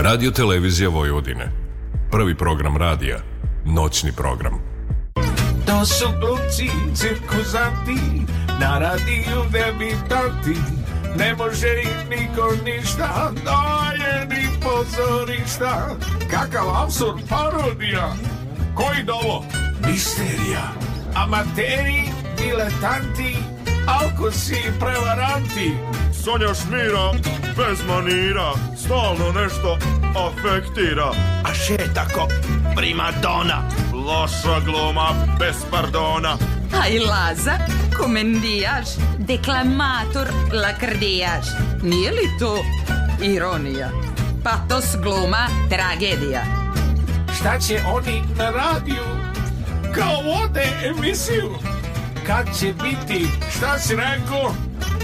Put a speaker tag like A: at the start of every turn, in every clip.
A: Radio Televizija Vojvodine. Prvi program radija. Noćni program.
B: To su glumci, cirkuzanti, na radiju debitanti. Ne može im niko ništa, daje ni pozorišta. Kakav absurd parodija, koji dovo? Misterija, amateri, diletanti, alkosi i prevaranti.
C: Sonja Šmira, bez manira, stalno nešto afektira.
B: A še tako, primadona.
C: Loša gluma, bez pardona.
D: Aj Laza, komendijaš, deklamator, lakrdijaš. Nije li to ironija? Patos gluma, tragedija.
B: Šta će oni na radiju? Kao vode emisiju. Kad će biti, šta si rekao?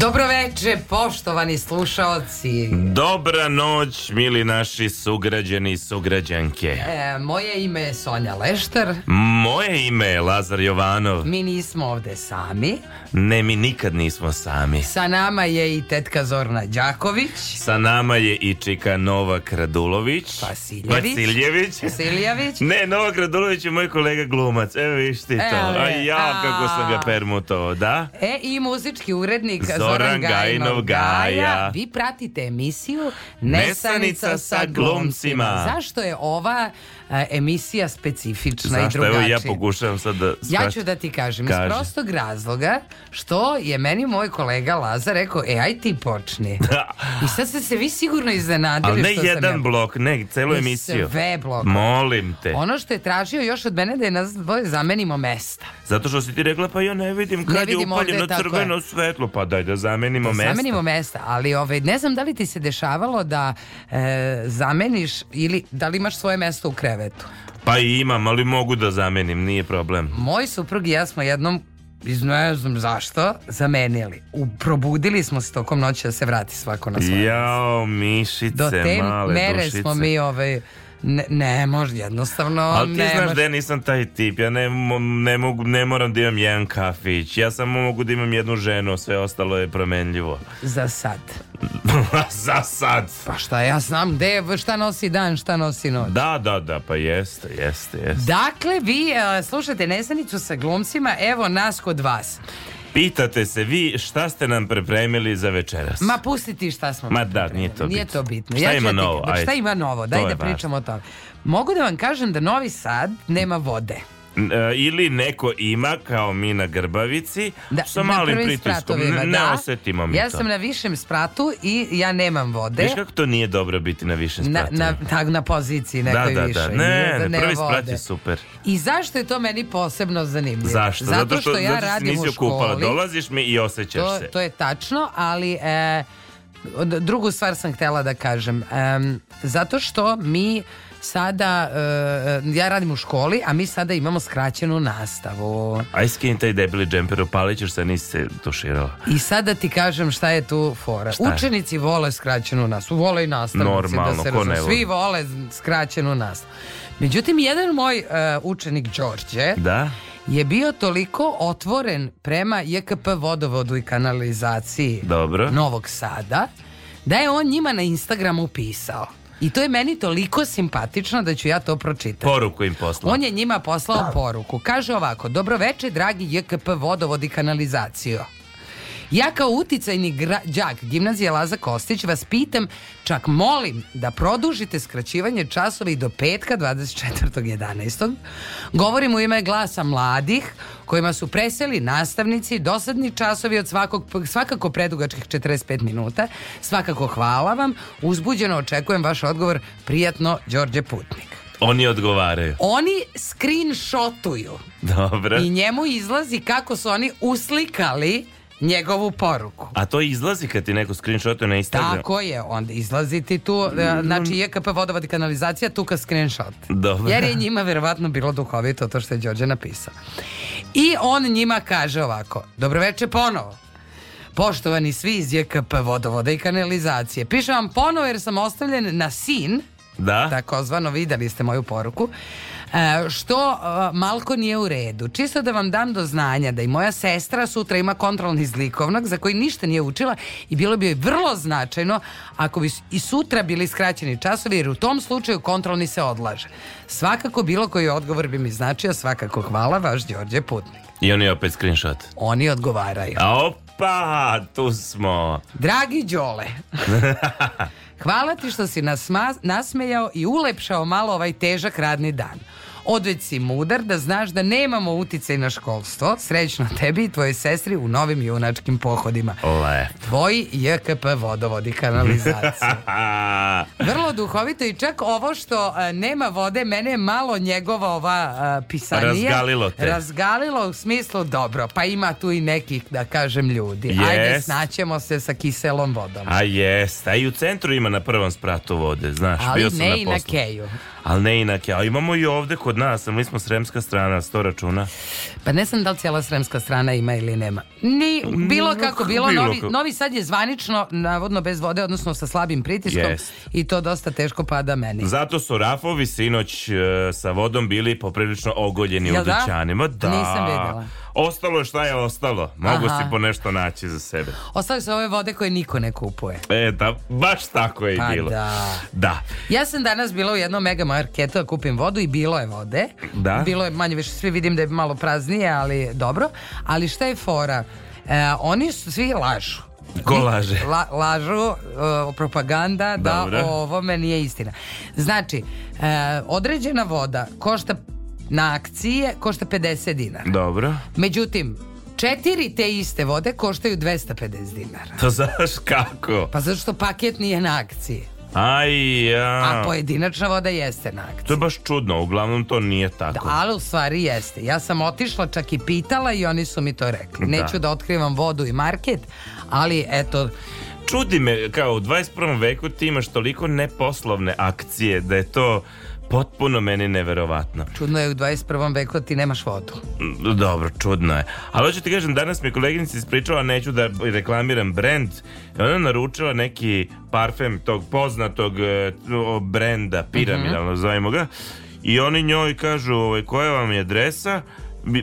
E: Dobro veče, poštovani slušaoci.
F: Dobra noć, mili naši sugrađani i sugrađanke.
E: E, moje ime je Sonja Lešter.
F: Moje ime je Lazar Jovanov.
E: Mi nismo ovde sami.
F: Ne, mi nikad nismo sami.
E: Sa nama je i tetka Zorna Đaković.
F: Sa nama je i čika Novak Radulović.
E: Vasiljević.
F: Vasiljević.
E: Vasiljević.
F: Ne, Novak Radulović je moj kolega glumac. Evo viš ti to.
E: Evo
F: A ja kako sam ga permutovao, da?
E: E, i muzički urednik
F: Zoran
E: Zoran,
F: Gajinov Gaja.
E: Vi pratite emisiju
F: Nesanica sa glumcima.
E: Zašto je ova emisija specifična i
F: Zašto?
E: drugačija?
F: Evo ja pokušavam sad da...
E: Ja
F: shvatim.
E: ću da ti kažem,
F: Kaži.
E: iz prostog razloga što je meni moj kolega Lazar rekao, e, aj ti počni. I sad ste se vi sigurno iznenadili
F: Ali ne
E: što sam
F: jedan
E: ja...
F: blok, ne, celu
E: I
F: emisiju.
E: sve blokove.
F: Molim te.
E: Ono što je tražio još od mene da je nas dvoje zamenimo mesta.
F: Zato što si ti rekla, pa ja ne vidim kad
E: Ne
F: je
E: vidim ovde,
F: upaljeno crveno
E: je.
F: svetlo, pa daj da zamenimo mesta.
E: Zamenimo mesta, ali ovaj, ne znam da li ti se dešavalo da e, zameniš ili da li imaš svoje mesto u krevetu.
F: Pa i imam, ali mogu da zamenim, nije problem.
E: Moj suprug i ja smo jednom iz ne znam zašto, zamenili. U, probudili smo se tokom noći da se vrati svako na svoje.
F: Jao, mišice,
E: Do te
F: male
E: mere
F: dušice.
E: smo mi ovaj, ne, ne može jednostavno
F: Ali ti
E: ne
F: znaš
E: može.
F: da ja nisam taj tip, ja ne, ne, mogu, ne moram da imam jedan kafić, ja samo mogu da imam jednu ženu, sve ostalo je promenljivo.
E: Za sad.
F: Za sad.
E: Pa šta ja znam, gde, šta nosi dan, šta nosi noć.
F: Da, da, da, pa jeste, jeste, jeste.
E: Dakle, vi e, slušate Nesanicu sa glumcima, evo nas kod vas.
F: Pitate se vi šta ste nam pripremili za večeras?
E: Ma pusti ti šta smo
F: Ma da, nije to
E: Nije
F: bitno.
E: to bitno.
F: Šta
E: ću
F: ima novo?
E: šta ima novo? Daj da pričamo o tome. Mogu da vam kažem da Novi Sad nema vode.
F: E, ili neko ima kao mi na Grbavici
E: Da,
F: sa
E: na
F: malim pritiskom. Ne, ne
E: da.
F: osetimo mi
E: Ja
F: to.
E: sam na višem spratu i ja nemam vode.
F: Viš kako to nije dobro biti na višem
E: na,
F: spratu?
E: na, tak, na poziciji
F: da,
E: nekoj
F: da,
E: više.
F: da. Ne,
E: da
F: ne, prvi
E: nema
F: sprat
E: vode.
F: je super.
E: I zašto je to meni posebno zanimljivo?
F: Zašto?
E: Zato što, ja
F: zato što
E: radim
F: nisi
E: u školi.
F: okupala. Dolaziš mi i osjećaš
E: To,
F: se.
E: to je tačno, ali e, drugu stvar sam htjela da kažem. Em, zato što mi sada, e, ja radim u školi, a mi sada imamo skraćenu nastavu.
F: Aj skini taj debeli džemper, opalit ćeš se, nisi se tuširala.
E: I sada ti kažem šta je tu fora.
F: Šta je?
E: Učenici vole skraćenu nastavu, vole i nastavnici.
F: Normalno,
E: da se
F: ko ne voli?
E: Svi vole skraćenu nastavu. Međutim, jedan moj e, učenik Đorđe
F: Da?
E: je bio toliko otvoren prema JKP vodovodu i kanalizaciji
F: Dobro.
E: Novog Sada, da je on njima na Instagramu pisao. I to je meni toliko simpatično da ću ja to pročitati.
F: Poruku im poslao.
E: On je njima poslao poruku. Kaže ovako, dobroveče dragi JKP vodovod i kanalizaciju. Ja kao uticajni gra- đak gimnazije Laza Kostić vas pitam, čak molim da produžite skraćivanje časova i do petka 24.11. Govorim u ime glasa mladih kojima su preseli nastavnici, dosadni časovi od svakog, svakako predugačkih 45 minuta. Svakako hvala vam. Uzbuđeno očekujem vaš odgovor. Prijatno, Đorđe Putnik.
F: Oni odgovaraju.
E: Oni screenshotuju
F: Dobro.
E: i njemu izlazi kako su oni uslikali njegovu poruku.
F: A to izlazi kad ti neko screenshotuje na Instagram?
E: Tako je, onda izlazi ti tu, e, znači JKP vodovod i kanalizacija, tu ka screenshot.
F: Dobro.
E: Jer je njima verovatno bilo duhovito to što je Đorđe napisao. I on njima kaže ovako, dobroveče ponovo. Poštovani svi iz JKP vodovoda i kanalizacije, pišem vam ponovo jer sam ostavljen na sin,
F: Da?
E: takozvano videli ste moju poruku, što e, malko nije u redu. Čisto da vam dam do znanja da i moja sestra sutra ima kontrolni zlikovnog za koji ništa nije učila i bilo bi joj vrlo značajno ako bi i sutra bili skraćeni časovi jer u tom slučaju kontrolni se odlaže. Svakako bilo koji odgovor bi mi značio, svakako hvala, vaš Đorđe Putnik.
F: I on je opet screenshot.
E: Oni odgovaraju.
F: A opa, tu smo.
E: Dragi Đole, hvala ti što si nas nasmejao i ulepšao malo ovaj težak radni dan. Odveć si mudar da znaš da nemamo uticaj na školstvo. Srećno tebi i tvojoj sestri u novim junačkim pohodima.
F: Le.
E: Tvoj JKP vodovod i kanalizacija. Vrlo duhovito i čak ovo što e, nema vode, mene je malo njegova ova e, pisanija.
F: Razgalilo te.
E: Razgalilo u smislu dobro, pa ima tu i nekih, da kažem, ljudi. Ajde,
F: Jest.
E: snaćemo se sa kiselom vodom.
F: A jest, a i u centru ima na prvom spratu vode, znaš,
E: Ali
F: bio sam
E: ne
F: na
E: i na keju.
F: Ali ne i na keju. A imamo i ovde kod nas, a mi smo sremska strana, sto računa.
E: Pa ne znam da li cijela sremska strana ima ili nema. Ni, bilo kako bilo,
F: bilo
E: novi,
F: kako.
E: novi Sad je zvanično, navodno bez vode, odnosno sa slabim pritiskom
F: Jest.
E: i to dosta teško pada meni.
F: Zato su rafovi sinoć e, sa vodom bili poprilično ogoljeni
E: Jel
F: u
E: da?
F: dućanima. Da.
E: Nisam vidjela.
F: Ostalo je šta je ostalo. Mogu
E: Aha.
F: si po nešto naći za sebe.
E: Ostale su ove vode koje niko ne kupuje.
F: E, da, baš tako je i
E: Pa
F: bilo.
E: da.
F: Da.
E: Ja sam danas bila u jednom mega marketu da kupim vodu i bilo je vode.
F: Da.
E: Bilo je manje više, svi vidim da je malo praznije, ali dobro. Ali šta je fora? E, oni su svi lažu.
F: Ko laže?
E: La, lažu, e, propaganda da
F: Dobro.
E: o ovome nije istina. Znači, e, određena voda košta na akcije košta 50 dinara.
F: Dobro.
E: Međutim, četiri te iste vode koštaju 250 dinara.
F: To znaš kako?
E: Pa zato što paket nije na akciji.
F: Aj, ja.
E: A pojedinačna voda jeste na akciji.
F: To je baš čudno, uglavnom to nije
E: Da,
F: tako.
E: ali u stvari jeste. Ja sam otišla čak i pitala i oni su mi to rekli.
F: Da.
E: Neću da otkrivam vodu i market, ali eto,
F: Čudi me, kao u 21. veku ti imaš toliko neposlovne akcije da je to potpuno meni neverovatno.
E: čudno je u 21. veku da ti nemaš vodu.
F: Mm, Dobro, čudno je. Ali hoću ti kažem, danas mi koleginica ispričala, neću da reklamiram brend, ona naručila neki parfem tog poznatog e, brenda, piramidalno zovemo ga, i oni njoj kažu, ovaj, koja vam je adresa,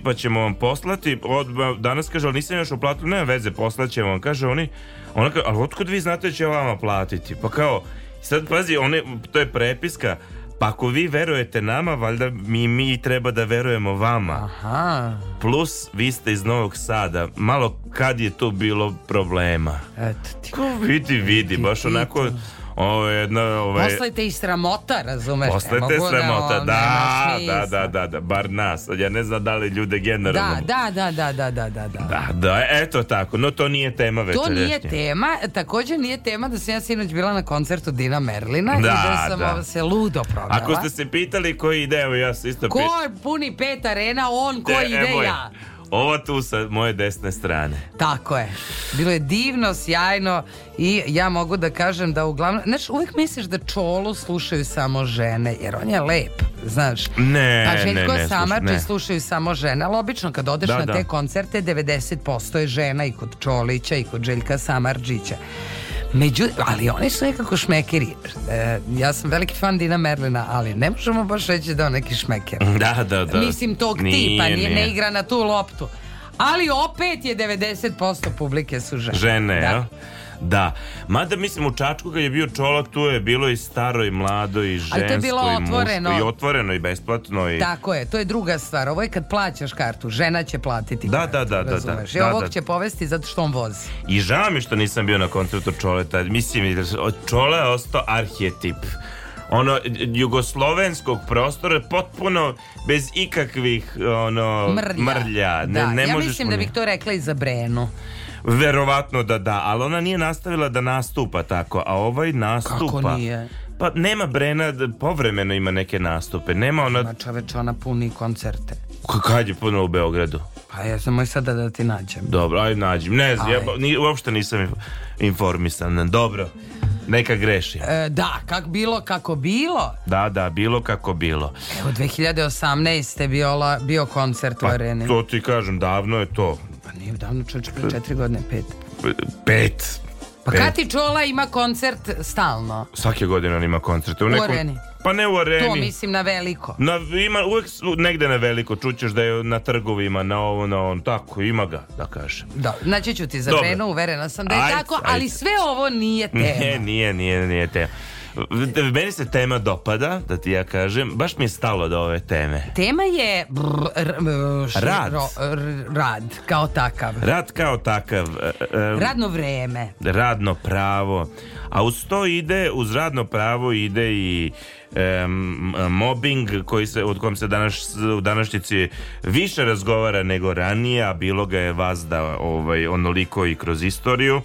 F: pa ćemo vam poslati, odmah, danas kaže, ali nisam još uplatila, nema veze, poslaćemo vam, kaže oni, ona kaže, ali otkud vi znate da će vama platiti? Pa kao, sad pazi, one, to je prepiska, pa ako vi verujete nama, valjda mi, mi treba da verujemo vama.
E: Aha,
F: Plus, vi ste iz Novog Sada. Malo kad je tu bilo problema?
E: eto ti.
F: Ko vidi, vidi, baš onako... Ovo je jedna... Ovaj,
E: Poslajte i sramota, razumeš? Mogu
F: sramota,
E: ono,
F: da,
E: nema
F: da,
E: smisla.
F: da, da, da, bar nas. Ja ne znam da li ljude generalno...
E: Da, da, da, da, da, da, da.
F: Da, da, eto tako, no to nije tema
E: To
F: večerašnje.
E: nije tema, također nije tema da sam ja sinoć bila na koncertu Dina Merlina i
F: Da,
E: da sam
F: da.
E: ovo se ludo provela.
F: Ako ste se pitali koji ide, evo ja se isto
E: Ko puni pet arena, on ko
F: E,
E: ide
F: evo je.
E: ja.
F: Ova tu sa moje desne strane.
E: Tako je. Bilo je divno, sjajno i ja mogu da kažem da uglavnom... Znaš, uvijek misliš da čolu slušaju samo žene, jer on je lep, znaš.
F: Ne,
E: Pa Željko
F: ne, ne,
E: Samarčić
F: slušaj, ne.
E: slušaju samo žene, ali obično kad odeš
F: Da,
E: na
F: da.
E: te koncerte 90% je žena i kod Čolića i kod Željka Samarđića. Međutim, ali oni su nekako šmekeri. E, ja sam veliki fan Dina Merlina, ali ne možemo baš reći da on neki šmeker.
F: Da, da, da.
E: Mislim tog
F: Nije,
E: tipa, nije,
F: nije.
E: ne igra na tu loptu. Ali opet je 90% publike su žene.
F: Žene,
E: da.
F: jel? Da. Mada mislim u Čačku kad je bio čolak tu je bilo i staro i mlado i žensko
E: Ali to je bilo
F: i
E: otvoreno.
F: i otvoreno i besplatno i
E: Tako je, to je druga stvar. Ovo je kad plaćaš kartu, žena će platiti
F: Da,
E: kartu,
F: da, da, da,
E: razumeš?
F: da,
E: I
F: da,
E: ovog
F: da.
E: će povesti zato što on vozi.
F: I žao mi što nisam bio na koncertu Čoleta. Mislim, od Čola je ostao arhetip. Ono, jugoslovenskog prostora potpuno bez ikakvih ono,
E: Mrlja.
F: mrlja. Ne,
E: da,
F: ne
E: ja
F: možeš
E: mislim da bih to rekla i za Brenu.
F: Verovatno da da, ali ona nije nastavila da nastupa tako, a ovaj nastupa...
E: Kako nije?
F: Pa nema Brena, povremeno ima neke nastupe. Nema ona...
E: Ma čoveč, ona puni koncerte.
F: K- Kad je puno u Beogradu?
E: Pa ja sam moj sada da ti nađem.
F: Dobro, aj nađem. Ne znam, ja ni, uopšte nisam inf- informisan. Dobro, neka grešim.
E: E, da, kak bilo, kako bilo.
F: Da, da, bilo kako bilo.
E: Evo, 2018. Bio, bio koncert u
F: Pa,
E: areni.
F: to ti kažem, davno je to.
E: Pa nije davno čovječ, pre četiri godine, pet.
F: Pet.
E: Pa
F: Pet.
E: Kati Čola ima koncert stalno.
F: Svake godine on ima koncerte. U,
E: U areni.
F: Pa ne u areni.
E: To mislim na veliko.
F: Na, ima uvek negde na veliko, čućeš da je na trgovima, na ovo, na on, tako, ima ga, da kažem.
E: Da, naći ću ti za
F: Dobro.
E: ženu, uverena sam da je
F: Ajde,
E: tako, ali
F: ajde.
E: sve ovo nije tema.
F: Ne, nije, nije, nije tema. Meni se tema dopada, da ti ja kažem, baš mi je stalo do ove teme.
E: Tema je brr, š-
F: Rad.
E: ro- r- rad, kao takav.
F: Rad kao takav, e, e,
E: Radno vreme.
F: radno pravo, a uz to ide, uz radno pravo ide i em, mobbing koji se, od kojem se danas, u današnjici više razgovara nego ranije, a bilo ga je vazda ovaj, onoliko i kroz istoriju.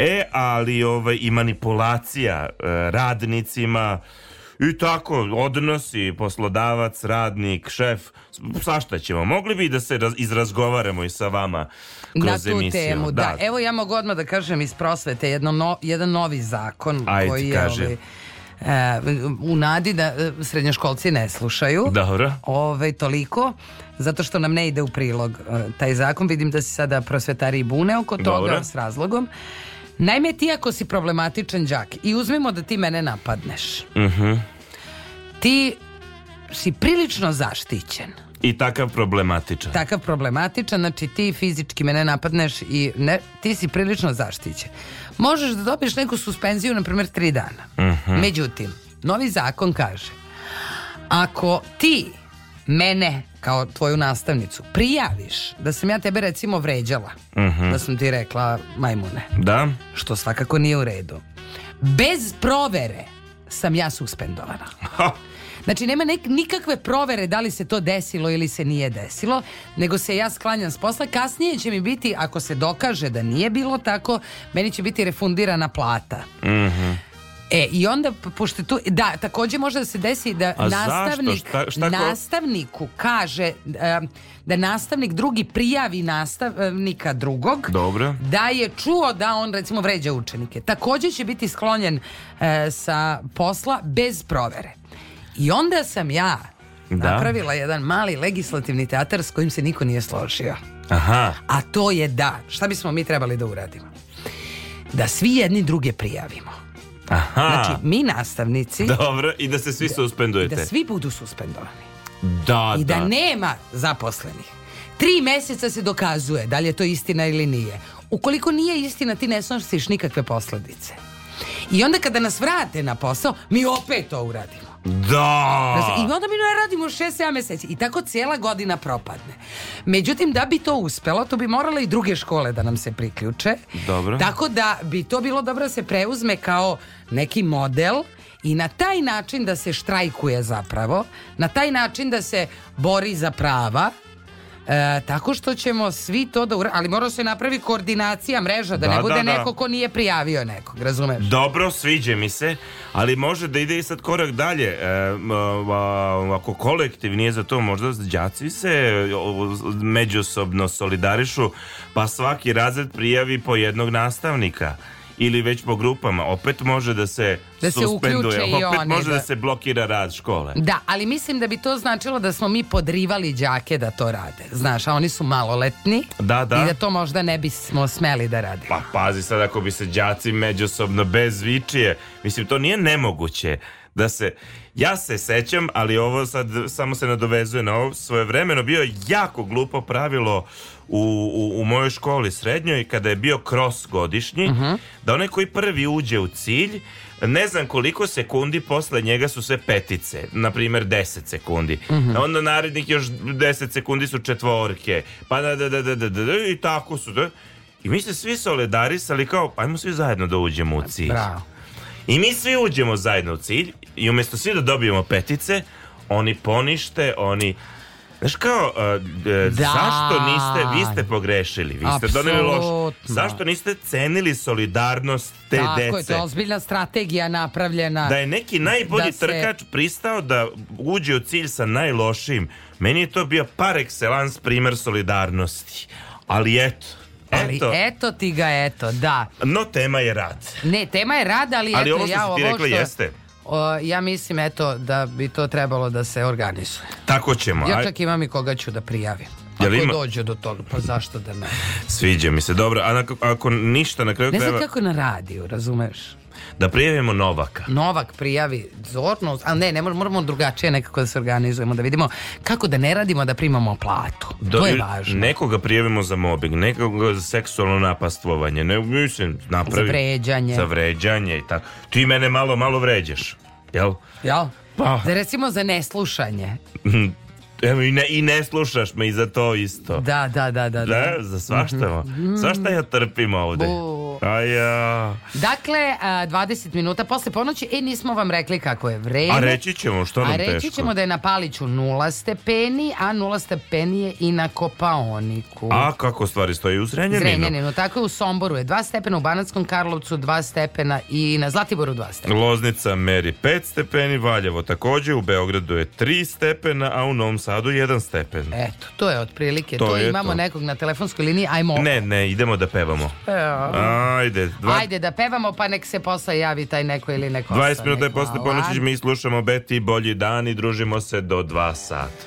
F: E, ali ovaj, i manipulacija e, radnicima, i tako, odnosi, poslodavac, radnik, šef, svašta ćemo. Mogli bi da se raz- izrazgovaramo i sa vama kroz
E: Na tu
F: emisiju.
E: temu, da. Evo ja mogu odmah da kažem iz prosvete jedno no- jedan novi zakon
F: Ajde,
E: koji je
F: kaži.
E: ovaj, e, u nadi da e, srednjoškolci ne slušaju.
F: Dobro.
E: Ovaj, toliko, zato što nam ne ide u prilog e, taj zakon. Vidim da se sada prosvetari bune oko toga
F: Dobro.
E: s razlogom. Naime, ti ako si problematičan đak i uzmemo da ti mene napadneš,
F: Mhm.
E: ti si prilično zaštićen.
F: I takav problematičan.
E: Takav problematičan, znači ti fizički mene napadneš i ne, ti si prilično zaštićen. Možeš da dobiješ neku suspenziju, na primjer, tri dana. Međutim, novi zakon kaže, ako ti mene kao tvoju nastavnicu prijaviš da sam ja tebe recimo vređala, da sam ti rekla majmune,
F: Da?
E: što svakako nije u redu, bez provere sam ja suspendovana.
F: Ha,
E: Znači nema nek- nikakve provere da li se to desilo ili se nije desilo, nego se ja sklanjam s posla. Kasnije će mi biti, ako se dokaže da nije bilo tako, meni će biti refundirana plata. E, i onda, pošto tu, da, također može da se desi da
F: A
E: nastavnik,
F: Šta- šta ko-
E: nastavniku kaže da nastavnik drugi prijavi nastavnika drugog
F: Dobro.
E: da je čuo da on recimo vređa učenike. Također će biti sklonjen e, sa posla bez provere. I onda sam ja
F: Da.
E: napravila jedan mali legislativni teatar s kojim se niko nije složio.
F: Aha.
E: A to je da, šta bismo mi trebali da uradimo? Da svi jedni druge prijavimo.
F: Aha.
E: Znači, mi nastavnici,
F: Dobro, i da se svi suspendujete.
E: da svi budu suspendovani.
F: Da,
E: I da
F: da.
E: nema zaposlenih. Tri meseca se dokazuje da li je to istina ili nije. Ukoliko nije istina, ti ne snosiš nikakve posledice. I onda kada nas vrate na posao, mi opet to uradimo.
F: Da.
E: I onda mi ne radimo 6-7 meseci. I tako cijela godina propadne. Međutim, da bi to uspelo, to bi morale i druge škole da nam se priključe.
F: Dobro.
E: Tako da bi to bilo dobro da se preuzme kao neki model i na taj način da se štrajkuje zapravo, na taj način da se bori za prava, E, tako što ćemo svi to da uradimo, ali mora se napravi koordinacija mreža, da,
F: Da,
E: ne bude
F: da, da.
E: neko ko nije prijavio nekog, razumeš?
F: Dobro, sviđa mi se, ali može da ide i sad korak dalje. E, ako kolektiv nije za to, možda đaci se međusobno solidarišu, pa svaki razred prijavi po jednog nastavnika. Ili već po grupama, opet može da se
E: Da se
F: suspenduje,
E: uključe i
F: opet
E: oni,
F: može da.
E: da.
F: se blokira rad škole.
E: Da, ali mislim da bi to značilo da smo mi podrivali đake da to rade. Znaš, a oni su maloletni
F: Da, da.
E: i da to možda ne bismo smeli da radimo.
F: Pa pazi sad ako bi se đaci međusobno bez vičije, mislim to nije nemoguće da se, ja se sećam, ali ovo sad samo se nadovezuje na ovo, svoje vremeno bio jako glupo pravilo u, u, u mojoj školi srednjoj kada je bio kros godišnji, da onaj koji prvi uđe u cilj, ne znam koliko sekundi posle njega su sve petice, na primjer 10 sekundi. Onda narednih još 10 sekundi su četvorke, pa da, da, da, da, da, da, da, i tako su. Da. I mi se svi solidarisali kao, ajmo svi zajedno da uđemo u cilj.
E: Bravo.
F: I mi svi uđemo zajedno u cilj i umjesto svi da dobijemo petice, oni ponište, oni Znaš kao, e,
E: Da.
F: zašto niste, vi ste pogrešili, vi ste doneli loš. Zašto niste cenili solidarnost te
E: Tako je,
F: dece?
E: to je ozbiljna strategija napravljena.
F: Da je neki najbolji
E: Da se-
F: trkač pristao da uđe u cilj sa najlošijim, meni je to bio par excellence primer solidarnosti. Ali eto,
E: Ali
F: eto,
E: eto ti ga, eto, da.
F: no tema je rad.
E: Ne, tema je rad, ali,
F: Ali
E: eto,
F: ovo što
E: ja
F: ti rekla
E: što-
F: jeste.
E: O, ja mislim, eto, da bi to trebalo da se organizuje.
F: Tako ćemo.
E: Ja čak imam i koga ću da prijavim.
F: Jel
E: Ako
F: ima?
E: dođe do toga, pa zašto da ne?
F: Sviđa mi se, dobro. A ako, ako ništa na kraju
E: Ne znam
F: treba
E: kako na radiju, razumeš?
F: Da prijavimo Novaka.
E: Novak prijavi zorno, ali ne, ne mor- moramo drugačije nekako da se organizujemo, da vidimo kako da ne radimo, da primamo platu. to je važno.
F: Nekoga prijavimo za mobbing, nekoga za seksualno napastvovanje, ne, mislim, napravi...
E: Za vređanje.
F: Za vređanje i tako. Ti mene malo, malo vređaš, jel?
E: Jel?
F: Pa.
E: Da recimo za neslušanje.
F: Evo i ne, i ne slušaš me i za to isto.
E: Da, da, da, da.
F: Da, za svašta. Svašta ja trpim ovde.
E: Bu.
F: A ja...
E: Dakle, a, 20 minuta posle ponoći, e, nismo vam rekli kako je vreme.
F: A reći ćemo, što nam
E: A reći
F: teško?
E: ćemo da je na Paliću nula stepeni, a nula stepeni je i na Kopaoniku.
F: A kako stvari stoji u Zrenjaninu?
E: Zrenjaninu, tako je u Somboru je 2 stepena, u Banatskom Karlovcu 2 stepena i na Zlatiboru 2 stepena.
F: Loznica meri 5 stepeni, Valjevo takođe, u Beogradu je 3 stepena, a u Novom Sadu 1 stepen.
E: Eto, to je otprilike.
F: To
E: To,
F: je
E: imamo
F: to.
E: nekog na telefonskoj liniji, ajmo.
F: Ne, ne, idemo da pevamo.
E: Evo.
F: Ajde, dva,
E: Ajde da pevamo, pa nek se posle javi taj neko ili neko
F: 20
E: ostane.
F: minuta je posle ponoći, mi slušamo Beti bolji dan i družimo se do 2 sata.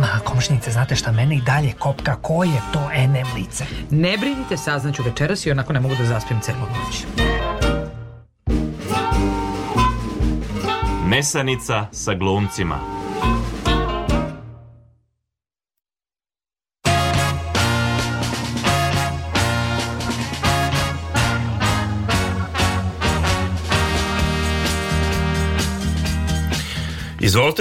G: Ma, komšnice, znate šta, mene i dalje kopka, ko je to NM lice?
E: Ne brinite, saznaću večeras i onako ne mogu da zaspim celu noć.
F: Nesanica sa glumcima.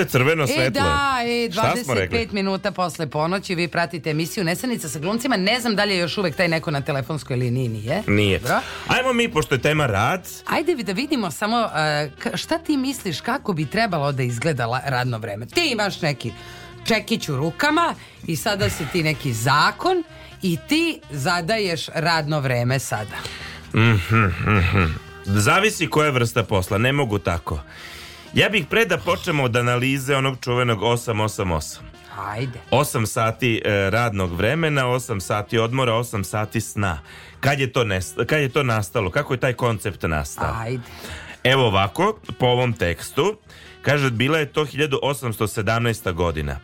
F: Crveno
E: E
F: svetlo.
E: da, e,
F: Šta smo rekli?
E: 25 minuta posle ponoći vi pratite emisiju Nesanica sa glumcima. Ne znam da li je još uvek taj neko na telefonskoj liniji, nije?
F: Nije.
E: Dobro.
F: Ajmo mi, pošto je tema rad,
E: Ajde da vidimo samo k- šta ti misliš kako bi trebalo da izgleda radno vreme. Ti imaš neki čekić u rukama i sada si ti neki zakon i ti zadaješ radno vreme sada.
F: Zavisi koja vrsta posla, ne mogu tako. Ja bih pre da počnemo od analize onog čuvenog 888.
E: Ajde.
F: 8 sati e, radnog vremena, 8 sati odmora, 8 sati sna. Kad je to, nes- kad je to nastalo? Kako je taj koncept nastao?
E: Ajde.
F: Evo ovako, po ovom tekstu, kaže, bila je to 1817. godina.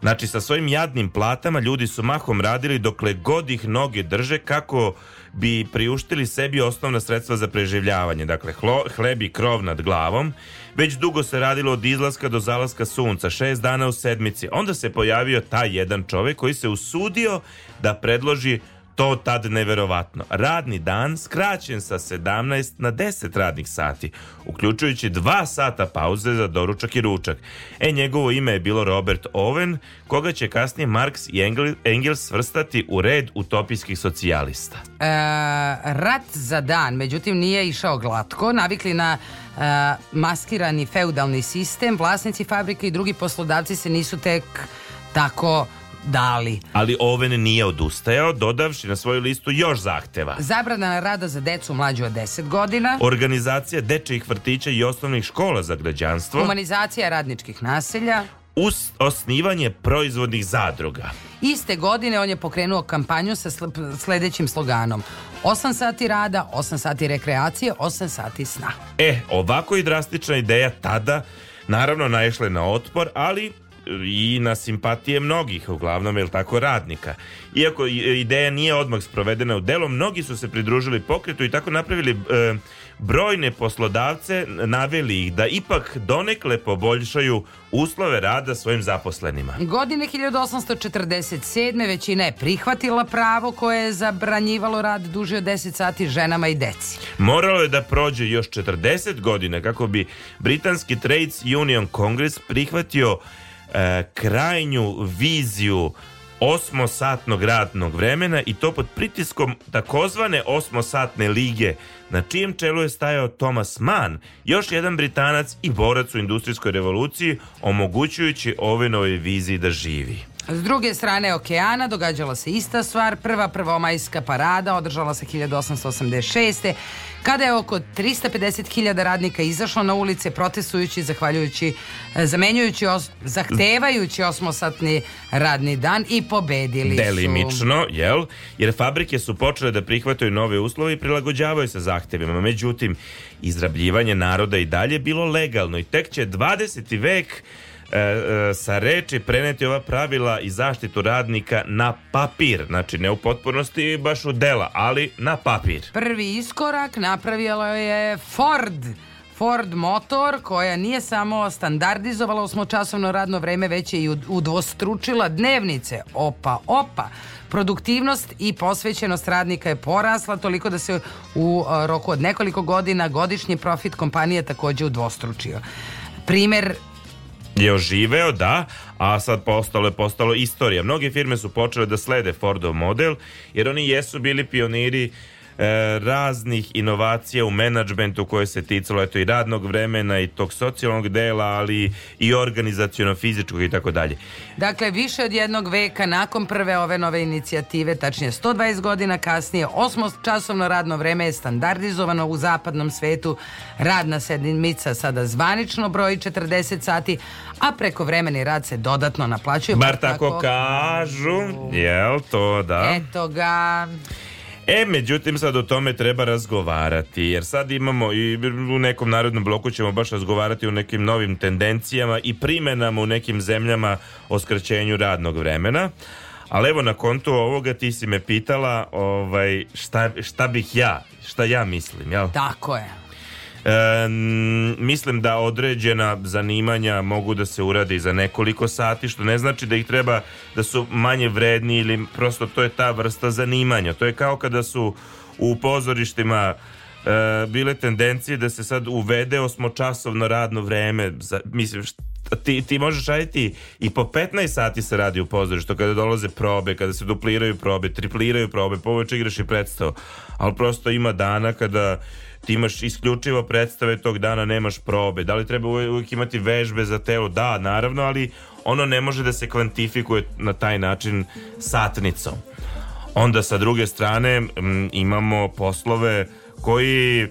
F: Znači, sa svojim jadnim platama ljudi su mahom radili dokle god ih noge drže kako bi priuštili sebi osnovna sredstva za preživljavanje. Dakle, hlo, hleb i krov nad glavom. Već dugo se radilo od izlaska do zalaska sunca, šest dana u sedmici. Onda se pojavio taj jedan čovjek koji se usudio da predloži to tad neverovatno. Radni dan skraćen sa 17 na 10 radnih sati, uključujući dva sata pauze za doručak i ručak. E, njegovo ime je bilo Robert Owen, koga će kasnije Marx i Engel- Engels svrstati u red utopijskih socijalista.
E: E, rat za dan, međutim nije išao glatko, navikli na e, maskirani feudalni sistem, vlasnici fabrike i drugi poslodavci se nisu tek tako dali.
F: Ali Owen nije odustajao, dodavši na svoju listu još zahteva.
E: Zabrana rada za decu mlađu od 10 godina,
F: Organizacija dečijih vrtića i osnovnih škola za građanstvo,
E: humanizacija radničkih naselja.
F: us- osnivanje proizvodnih zadruga.
E: Iste godine on je pokrenuo kampanju sa sl- sledećim sloganom 8 sati rada, 8 sati rekreacije, 8 sati sna.
F: E, ovako i drastična ideja tada, naravno naišla je na otpor, ali i na simpatije mnogih, uglavnom je tako radnika. Iako ideja nije odmah sprovedena u delo, mnogi su se pridružili pokretu i tako napravili e, brojne poslodavce, naveli ih da ipak donekle poboljšaju uslove rada svojim zaposlenima.
E: Godine 1847. većina je prihvatila pravo koje je zabranjivalo rad duže od 10 sati ženama i deci.
F: Moralo je da prođe još 40 godina kako bi Britanski Trades Union Kongres prihvatio e, krajnju viziju osmosatnog radnog vremena i to pod pritiskom takozvane osmosatne lige na čijem čelu je stajao Thomas Mann, još jedan Britanac i borac u industrijskoj revoluciji, omogućujući Ovenovoj viziji da živi.
E: S druge strane okeana događala se ista stvar. Prva prvomajska parada održala se 1886. kada je oko 350.000 radnika izašlo na ulice protestujući, zahvaljujući, e, zamenjujući, os, zahtevajući osmosatni radni dan i pobedili su.
F: Delimično, jel? Jer fabrike su počele da prihvataju nove uslove i prilagođavaju se zahtevima. Međutim, izrabljivanje naroda i dalje bilo legalno i tek će 20. vek sa reči preneti ova pravila i zaštitu radnika na papir. Znači, ne u potpunosti baš u dela, ali na papir.
E: Prvi iskorak napravilo je Ford. Ford motor koja nije samo standardizovala osmočasovno radno vreme, već je i ud- udvostručila dnevnice. Opa, opa. Produktivnost i posvećenost radnika je porasla toliko da se u a, roku od nekoliko godina godišnji profit kompanije takođe udvostručio. Primer
F: je oživeo, da, a sad postalo je postalo istorija. Mnoge firme su počele da slede Fordov model, jer oni jesu bili pioniri raznih inovacija u menadžmentu koje se ticalo eto i radnog vremena i tog socijalnog dela, ali i organizaciono fizičkog i tako dalje.
E: Dakle, više od jednog veka nakon prve ove nove inicijative, tačnije 120 godina kasnije, osmočasovno radno vreme je standardizovano u zapadnom svetu. Radna sedmica sada zvanično broji 40 sati, a prekovremeni rad se dodatno naplaćuje.
F: Bar tako kažu, jel to da?
E: Eto ga.
F: E, međutim, sad o tome treba razgovarati, jer sad imamo i u nekom narodnom bloku ćemo baš razgovarati o nekim novim tendencijama i primenama u nekim zemljama o skraćenju radnog vremena. Ali evo na kontu ovoga ti si me pitala ovaj, šta, šta bih ja, šta ja mislim, jel?
E: Tako je.
F: E, mislim da određena zanimanja mogu da se uradi za nekoliko sati, što ne znači da ih treba da su manje vredni ili prosto to je ta vrsta zanimanja. To je kao kada su u pozorištima e, bile tendencije da se sad uvede osmočasovno radno vreme. Za, mislim, št- ti, ti možeš raditi i po 15 sati se radi u pozorištu kada dolaze probe, kada se dupliraju probe, tripliraju probe, poveće igraš i predstavu. Ali prosto ima dana kada ti imaš isključivo predstave tog dana nemaš probe. Da li treba uvijek, imati vežbe za telo? Da, naravno, ali ono ne može da se kvantifikuje na taj način satnicom. Onda sa druge strane imamo poslove koji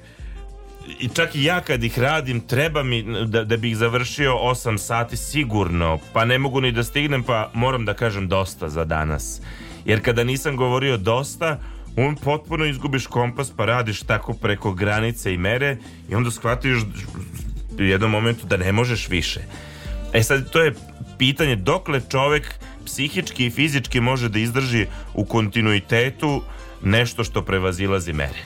F: i čak i ja kad ih radim treba mi da, da bih završio 8 sati sigurno pa ne mogu ni da stignem pa moram da kažem dosta za danas jer kada nisam govorio dosta on potpuno izgubiš kompas pa radiš tako preko granice i mere i onda shvatiš u jednom momentu da ne možeš više e sad to je pitanje dokle čovek psihički i fizički može da izdrži u kontinuitetu nešto što prevazilazi mere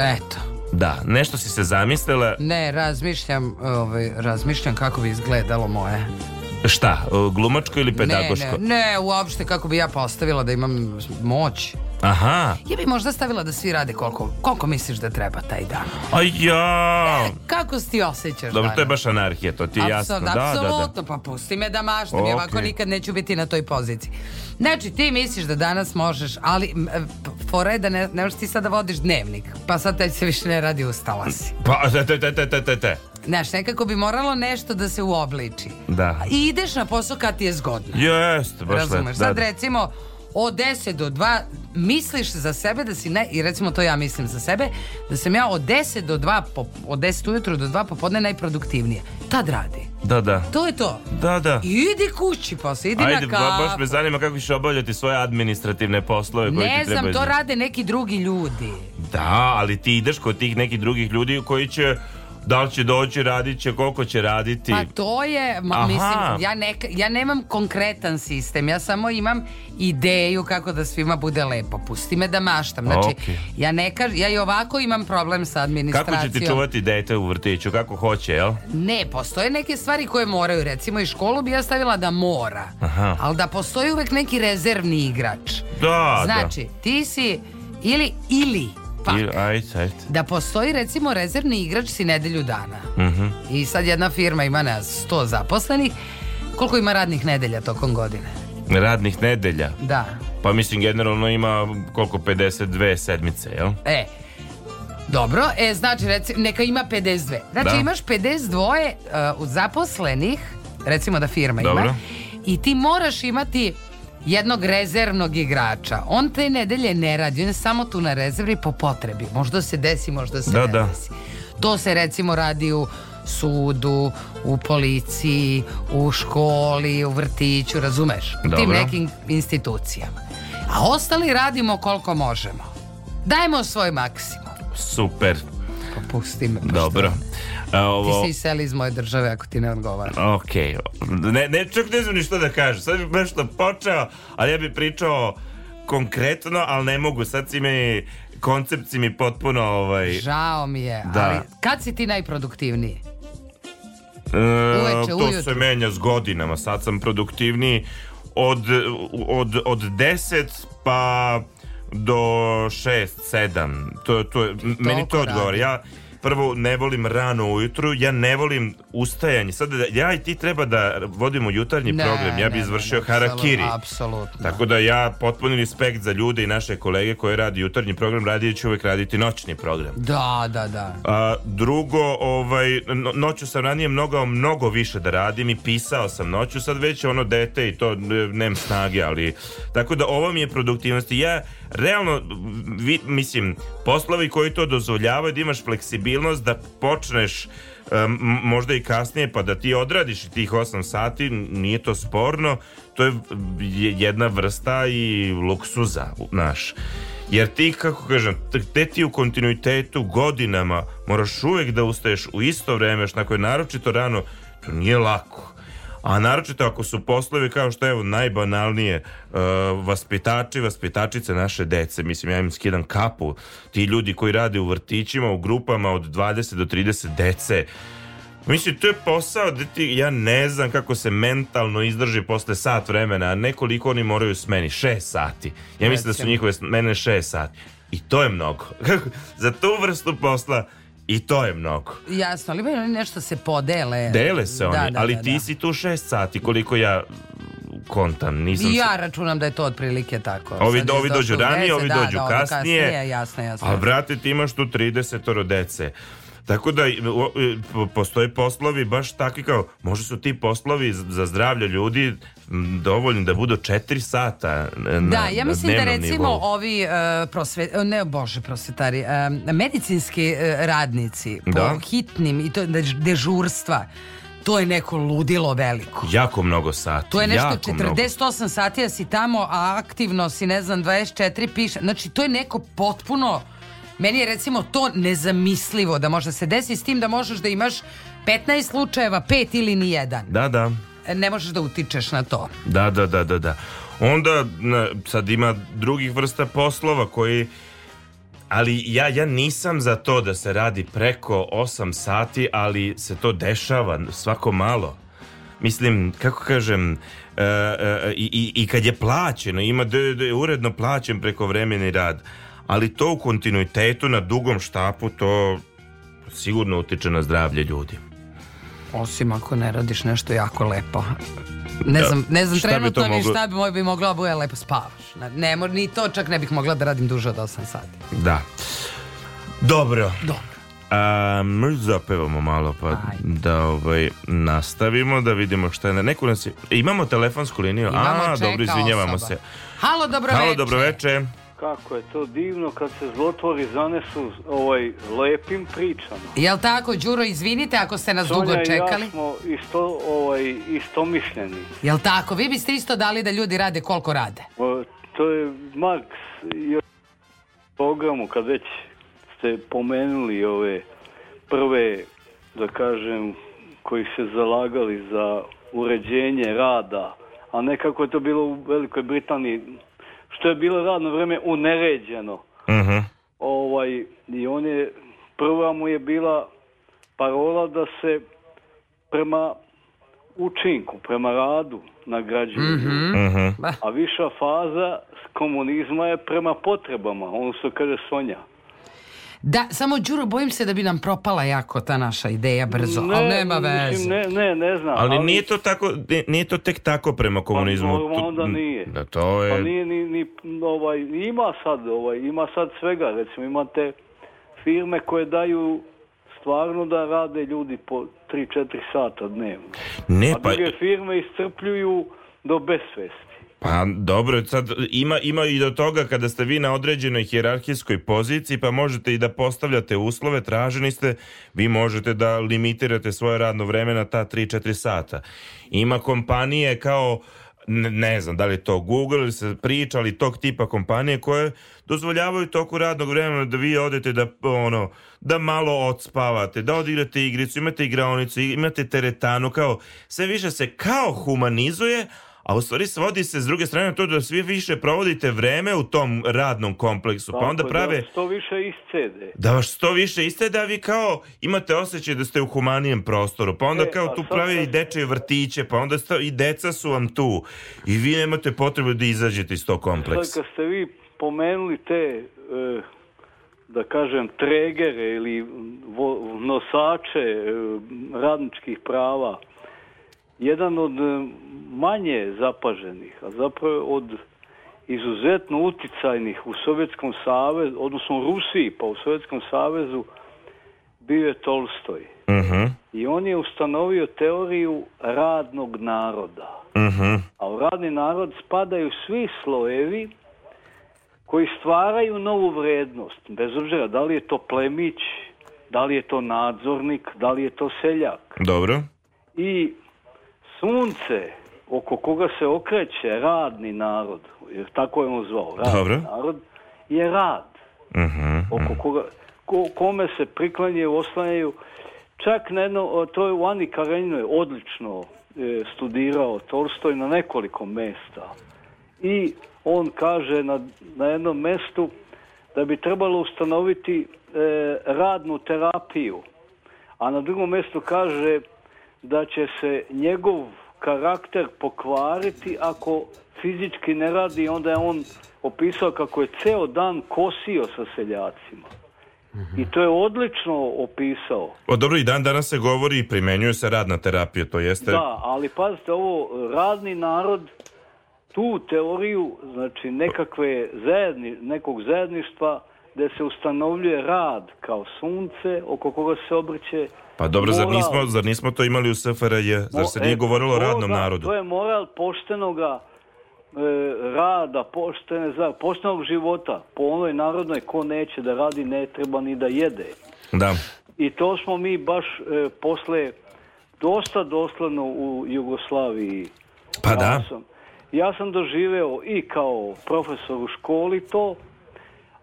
E: Eto.
F: da, nešto si se zamislila
E: Ne, razmišljam, ovaj, razmišljam kako bi izgledalo moje.
F: Šta, glumačko ili pedagoško?
E: Ne, ne, ne, uopšte kako bi ja postavila da imam moć.
F: Aha,
E: Ja bi možda stavila da svi rade koliko, koliko misliš da treba taj dan.
F: a ja
E: Kako se ti osjećaš
F: Dobro, to je baš anarhija, to ti je jasno
E: Apsol-
F: Da, da, da
E: Apsolutno, pa pusti me da maštam, ja ovako nikad neću biti na toj poziciji. Znači, ti misliš da danas možeš, ali e, fora je da ne, ne možeš ti sad da vodiš dnevnik, pa sad te se više ne radi, ustala si.
F: Pa, te, te, te, te, te, te, te.
E: Znaš, nekako bi moralo nešto da se uobliči.
F: Da.
E: I ideš na posao kad ti je zgodno.
F: Jeste, baš
E: Razumeš? Sad
F: da, da.
E: recimo od 10 do 2 misliš za sebe da si ne, i recimo to ja mislim za sebe, da sam ja od 10 do 2 po, od 10 ujutru do 2 popodne najproduktivnije. Tad radi.
F: Da, da.
E: To je to.
F: Da, da.
E: Idi kući posle, idi
F: Ajde,
E: na kafu.
F: baš me zanima kako ćeš obavljati svoje administrativne poslove koji
E: Ne
F: ti
E: znam, to rade neki drugi ljudi.
F: Da, ali ti ideš kod tih nekih drugih ljudi koji će da li će doći, radit će, koliko će raditi.
E: Pa to je, ma,
F: Aha.
E: mislim, ja, neka, ja nemam konkretan sistem, ja samo imam ideju kako da svima bude lepo. Pusti me da maštam. Znači,
F: Okej.
E: ja ne kaž, ja i ovako imam problem sa
F: Kako
E: administracijom.
F: će ti čuvati dete u vrtiću, kako hoće, jel?
E: Ne, postoje neke stvari koje moraju. Recimo i školu bi ja stavila da mora.
F: Aha.
E: Ali da postoji uvek neki rezervni igrač.
F: Da,
E: Znači, ti si ili, ili,
F: da.
E: pak,
F: I, ajde, ajde.
E: da postoji recimo rezervni igrač si nedelju dana.
F: Mhm.
E: I sad jedna firma ima na 100 zaposlenih. Koliko ima radnih nedelja tokom godine?
F: Radnih nedelja.
E: Da.
F: Pa mislim, generalno ima koliko, 52 sedmice, jel?
E: E, dobro, e, znači, reci, neka ima 52. Znači,
F: Da.
E: imaš 52 uh, zaposlenih, recimo da firma
F: Dobro.
E: ima, i ti moraš imati jednog rezervnog igrača. On te nedelje ne radi, on je samo tu na rezervi po potrebi. Možda se desi, možda se
F: Da,
E: ne
F: da.
E: desi. To se recimo radi u sudu, u policiji, u školi, u vrtiću, razumeš? U tim nekim institucijama. A ostali radimo koliko možemo. Dajmo svoj maksimum.
F: Super,
E: Pusti me. pošto
F: dobro. A,
E: Ti
F: ovo,
E: se iseli iz moje države ako ti ne odgovara.
F: ok, ne, ne, čak ne znam ni što da kažem. Sad bih nešto počeo, ali ja bih pričao konkretno, ali ne mogu. Sad si mi, koncept si mi potpuno ovaj...
E: Žao mi je,
F: Da.
E: ali kad si ti najproduktivniji?
F: E,
E: Uveče,
F: to
E: ujutru.
F: se menja s godinama. Sad sam produktivniji od, od, od 10 pa do 6, 7. To, to, je- meni to
E: radi.
F: Ja prvo ne volim rano ujutru, ja ne volim ustajanje. Sad da- ja i ti treba da vodimo jutarnji
E: Ne,
F: program, ja bi
E: ne,
F: izvršio
E: ne,
F: harakiri.
E: Apsolutno.
F: Tako da ja potpuni respekt za ljude i naše kolege koji radi jutarnji program, radi će uvek raditi noćni program.
E: Da, da, da.
F: A, drugo, ovaj, no, noću sam ranije mnogo, mnogo više da radim i pisao sam noću, sad već ono dete i to nemam snage, ali tako da ovo mi je produktivnost ja realno, vi, mislim, poslovi koji to dozvoljavaju da imaš fleksibilnost da počneš možda i kasnije pa da ti odradiš tih 8 sati nije to sporno to je je jedna vrsta i luksuza naš jer ti, kako kažem, te ti u kontinuitetu godinama moraš uvek da ustaješ u isto vreme, što je naročito rano, to nije lako. A naročito ako su poslovi kao što je evo najbanalnije uh, vaspitači, vaspitačice naše dece, mislim ja im skidam kapu, ti ljudi koji rade u vrtićima, u grupama od 20 do 30 dece, Mislim, to je posao da ti, ja ne znam kako se mentalno izdrži posle sat vremena, a nekoliko oni moraju smeni, šest sati. Ja mislim da su njihove smene šest sati. I to je mnogo. Za tu vrstu posla i to je mnogo.
E: Jasno, ali imaju oni nešto se podele.
F: Dele se oni,
E: Da, da,
F: ali
E: da,
F: ti
E: da.
F: si tu šest sati, koliko ja kontam. Nisam
E: ja računam da je to otprilike tako.
F: Ovi,
E: Sad
F: ovi dođu ranije, ovi
E: da,
F: dođu
E: da, ovi
F: kasnije.
E: Jasno, jasno.
F: A brate, ti imaš tu 30 dece. Tako da o, postoje poslovi baš takvi kao, možda su ti poslovi za zdravlje ljudi dovoljni da budu 4 sata na,
E: Da, ja mislim da recimo
F: nivou.
E: ovi uh, prosve, ne bože prosvetari, uh, medicinski uh, radnici po
F: Da.
E: hitnim i to dež- dežurstva, to je neko ludilo veliko.
F: Jako mnogo sati.
E: To je nešto
F: jako mnogo.
E: 48 sati da si tamo, a aktivno si, ne znam, 24 piše. Znači, to je neko potpuno... Meni je recimo to nezamislivo da može se desi s tim da možeš da imaš 15 slučajeva, pet ili ni jedan.
F: Da, da.
E: Ne možeš da utičeš na to.
F: Da, da, da, da, da. Onda na, sad ima drugih vrsta poslova koji ali ja, ja nisam za to da se radi preko 8 sati, ali se to dešava svako malo. Mislim, kako kažem, e, e, i, i, i kad je plaćeno, ima da da je uredno plaćen preko vremeni rad, ali to u kontinuitetu na dugom štapu, to sigurno utiče na zdravlje ljudi.
E: Osim ako ne radiš nešto jako lepo. Ne
F: Da.
E: znam, ne znam
F: Šta bi
E: trenutno
F: to
E: ni
F: moglo-
E: šta bi moj bi mogla da bude lepo spavaš. Ne, ne, ni to čak ne bih mogla da radim duže od 8 sati.
F: Da. Dobro.
E: Dobro.
F: A, možda zapevamo malo pa da ovaj, nastavimo da vidimo šta je na neku nas je, imamo telefonsku liniju
E: Imamo,
F: a dobro izvinjavamo
E: osoba.
F: se
E: Halo, dobro
F: halo dobro veče
H: Kako je to divno kad se zlotvori zanesu ovaj lepim pričama.
E: Jel tako, Đuro, izvinite ako ste nas dugo
H: Sonja i
E: čekali.
H: ja smo isto, ovaj, istomišljeni.
E: Jel tako? Vi biste isto dali da ljudi rade koliko rade.
H: O, To je Marks u programu kad već ste pomenuli ove prve, da kažem, koji se zalagali za uređenje rada, a ne kako je to bilo u Velikoj Britaniji, što je bilo radno vreme uneređeno.
F: Mhm.
H: ovaj, i on je, prva mu je bila parola da se prema učinku, prema radu nagrađuje.
F: Mhm.
H: A viša faza s komunizma je prema potrebama, ono što kaže Sonja.
E: Da, samo Đuro, bojim se da bi nam propala jako ta naša ideja brzo, ali nema veze.
H: mislim, ne, ne, ne znam.
F: ali nije to tako nije- to tek tako prema komunizmu
H: Pa normalno da nije.
F: da to je
H: Pa nije ni, ni ovaj, ima sad, ovaj, ima sad svega, recimo imate firme koje daju stvarno da rade ljudi po 3-4 sata dnevno.
F: ne
H: A
F: pa
H: druge firme iscrpljuju do besvesti.
F: Pa dobro, sad ima, ima i do toga kada ste vi na određenoj hijerarhijskoj poziciji pa možete i da postavljate uslove, traženi ste, vi možete da limitirate svoje radno vreme na ta 3-4 sata. Ima kompanije kao ne, ne znam da li je to Google ili se priča, ali tog tipa kompanije koje dozvoljavaju toku radnog vremena da vi odete da ono da malo odspavate, da odigrate igricu, imate igraonicu, imate teretanu, kao sve više se kao humanizuje, a u stvari svodi se s druge strane to da svi više provodite vreme u tom radnom kompleksu, pa onda
H: Tako
F: prave
H: Da što više iscede.
F: da vas što više iste da vi kao imate osjećaj da ste u humanijem prostoru, pa onda
H: E,
F: kao
H: a
F: tu prave i dečje vrtiće, pa onda sta- i deca su vam tu i vi nemate potrebu da izađete iz tog kompleksa.
H: Sad kad ste vi pomenuli te e, da kažem, tregere ili vo- nosače e, radničkih prava, jedan od e, manje zapaženih, a zapravo od izuzetno uticajnih u Sovjetskom savezu, odnosno u Rusiji, pa u Sovjetskom savezu, bio je Tolstoj.
F: Mhm,
H: I on je ustanovio teoriju radnog naroda.
F: mhm.
H: A u radni narod spadaju svi slojevi koji stvaraju novu vrednost. Bez obzira da li je to plemić, da li je to nadzornik, da li je to seljak.
F: Dobro.
H: I sunce oko koga se okreće radni narod, jer tako je on zvao, radni
F: Dobro.
H: narod, je rad.
F: Mhm,
H: Oko koga, ko- kome se priklanjaju, oslanjaju. Čak na jedno, to je u Ani Karenjinoj odlično e, studirao Tolstoj na nekoliko mesta. I on kaže na, na jednom mestu da bi trebalo ustanoviti e, radnu terapiju. A na drugom mjestu kaže da će se njegov karakter pokvariti ako fizički ne radi, onda je on opisao kako je ceo dan kosio sa seljacima. I to je odlično opisao.
F: O, dobro, i dan danas se govori i primenjuje se radna terapija, to jeste...
H: Da, ali pazite ovo, radni narod tu teoriju, znači nekakve zajedni, nekog zajedništva gdje se ustanovljuje rad kao sunce oko koga se obrće
F: Pa dobro, zar
H: moral.
F: nismo, zar nismo to imali u SFRJ? Zar se nije
H: e,
F: govorilo o radnom
H: da,
F: narodu?
H: To je moral poštenoga e, rada, poštene za, poštenog života. Po onoj narodnoj ko neće da radi ne treba ni da jede.
F: Da.
H: I to smo mi baš e, posle dosta dosledno u Jugoslaviji.
F: Pa
H: ja
F: da.
H: Sam, ja sam doživeo i kao profesor u školi to,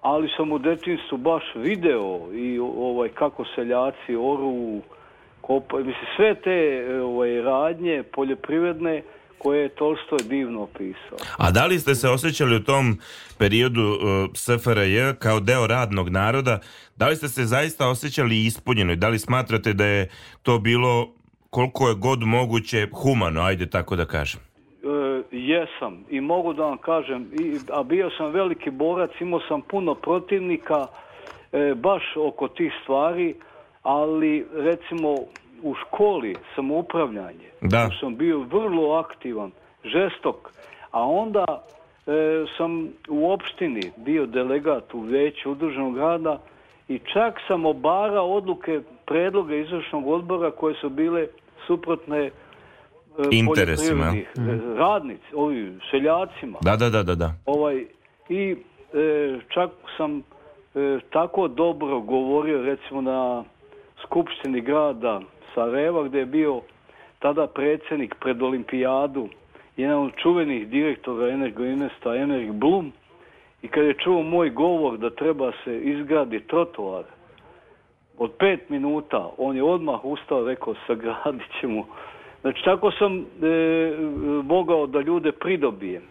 H: ali sam u detinstvu baš video i ovaj kako seljaci oru, kopaju, mislim sve te ovaj, radnje poljoprivredne koje je Tolstoj divno opisao.
F: A da li ste se osjećali u tom periodu uh, SFRJ kao deo radnog naroda? Da li ste se zaista osjećali ispunjeno i da li smatrate da je to bilo koliko je god moguće humano, ajde tako da kažem?
H: Jesam i mogu da vam kažem, i, a bio sam veliki borac, imao sam puno protivnika e, baš oko tih stvari, ali recimo u školi samoupravljanje
F: Da.
H: sam bio vrlo aktivan, žestok, a onda e, sam u opštini bio delegat u veću udruženog rada i čak sam obarao odluke predloga izvršnog odbora koje su bile suprotne
F: Interesima,
H: e, radnici, ovi seljacima.
F: Da, da, da, da, da.
H: Ovaj, I e, čak sam e, tako dobro govorio recimo na Skupštini grada Sarajeva gdje je bio tada predsjednik pred olimpijadu jedan od čuvenih direktora Energoinvesta Emerik Blum i kad je čuo moj govor da treba se izgradi trotoar od pet minuta on je odmah ustao rekao sagradit ćemo Znači, tako sam e, mogao da ljude pridobijem.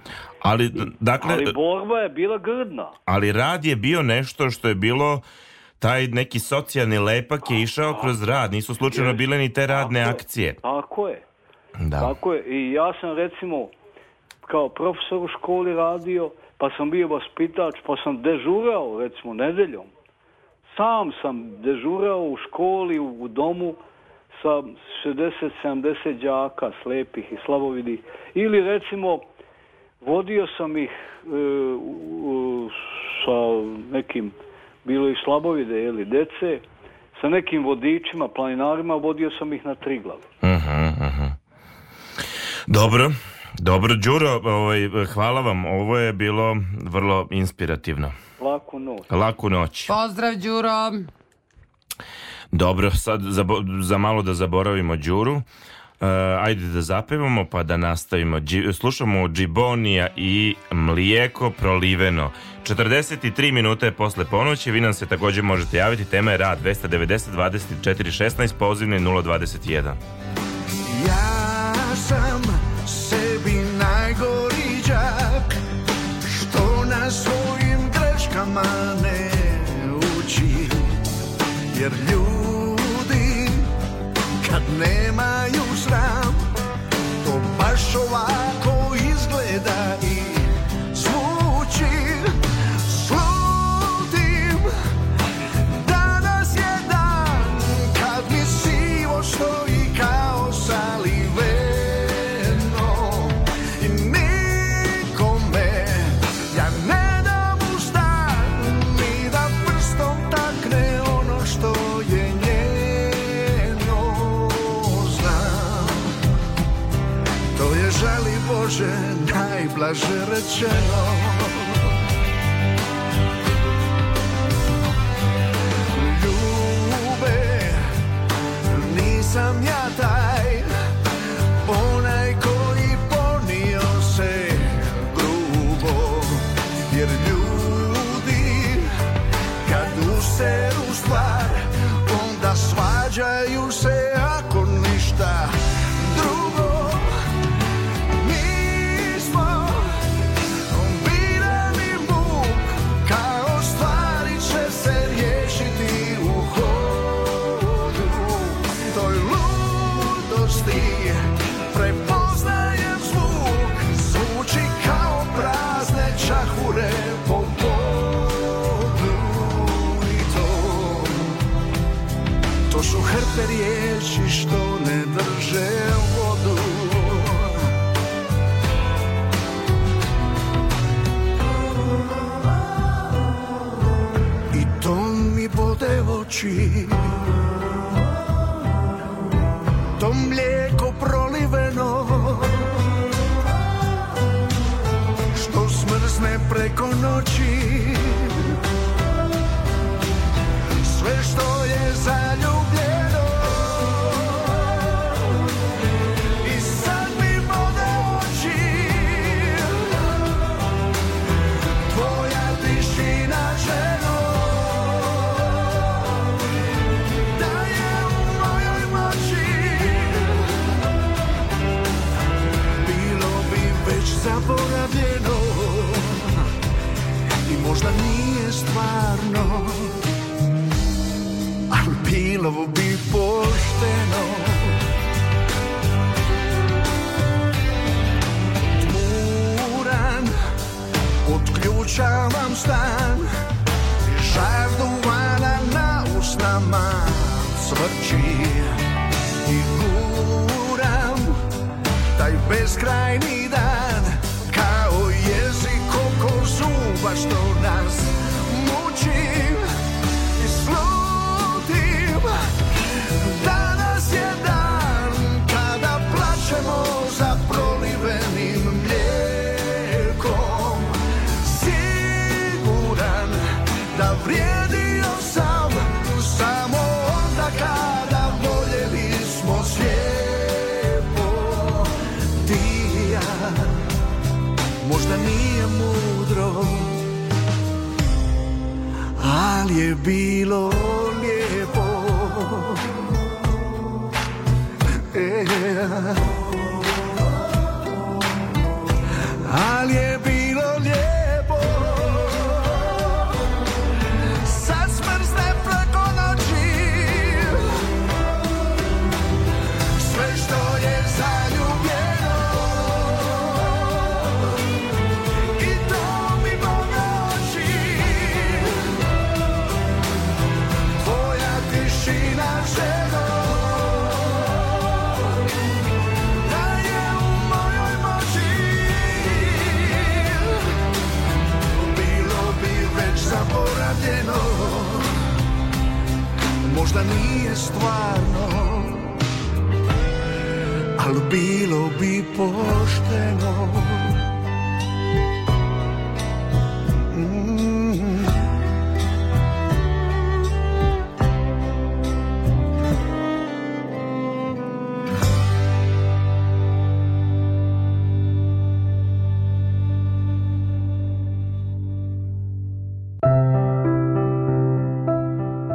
F: Ali, dakle,
H: Ali borba je bila grdna.
F: ali rad je bio nešto što je bilo taj neki socijalni lepak je išao kroz rad, nisu slučajno
H: Jest.
F: bile ni te radne
H: Tako je.
F: akcije.
H: Tako je.
F: Da.
H: Tako je. I ja sam recimo kao profesor u školi radio, pa sam bio vaspitač, pa sam dežurao recimo nedeljom. Sam sam dežurao u školi, u, u domu sa 60-70 đaka slepih i slabovidih. Ili recimo vodio sam ih e, u- u- sa nekim, bilo i slabovide, jeli, dece, sa nekim vodičima, planinarima, vodio sam ih na Triglav.
F: Mhm, mhm. Dobro, dobro, Đuro, ovaj, hvala vam, ovo je bilo vrlo inspirativno.
H: Laku noć.
F: Laku noć.
E: Pozdrav, Đuro.
F: Dobro, sad za, za malo da zaboravimo Đuru. E, ajde da zapevamo pa da nastavimo. Dži- slušamo Džibonija i Mlijeko proliveno. 43 minute posle ponoći, vi nam se također možete javiti. Tema je rad 290 24 16, pozivni 021.
I: Ja sam sebi najgori đak Što na svojim greškama ne uči Jer ljudi kad nemaju sram To baš ovako najblaže rečeno. Ljube, nisam ja taj beskrajni dan Kao jezik oko zuba što nas here below. pošteno.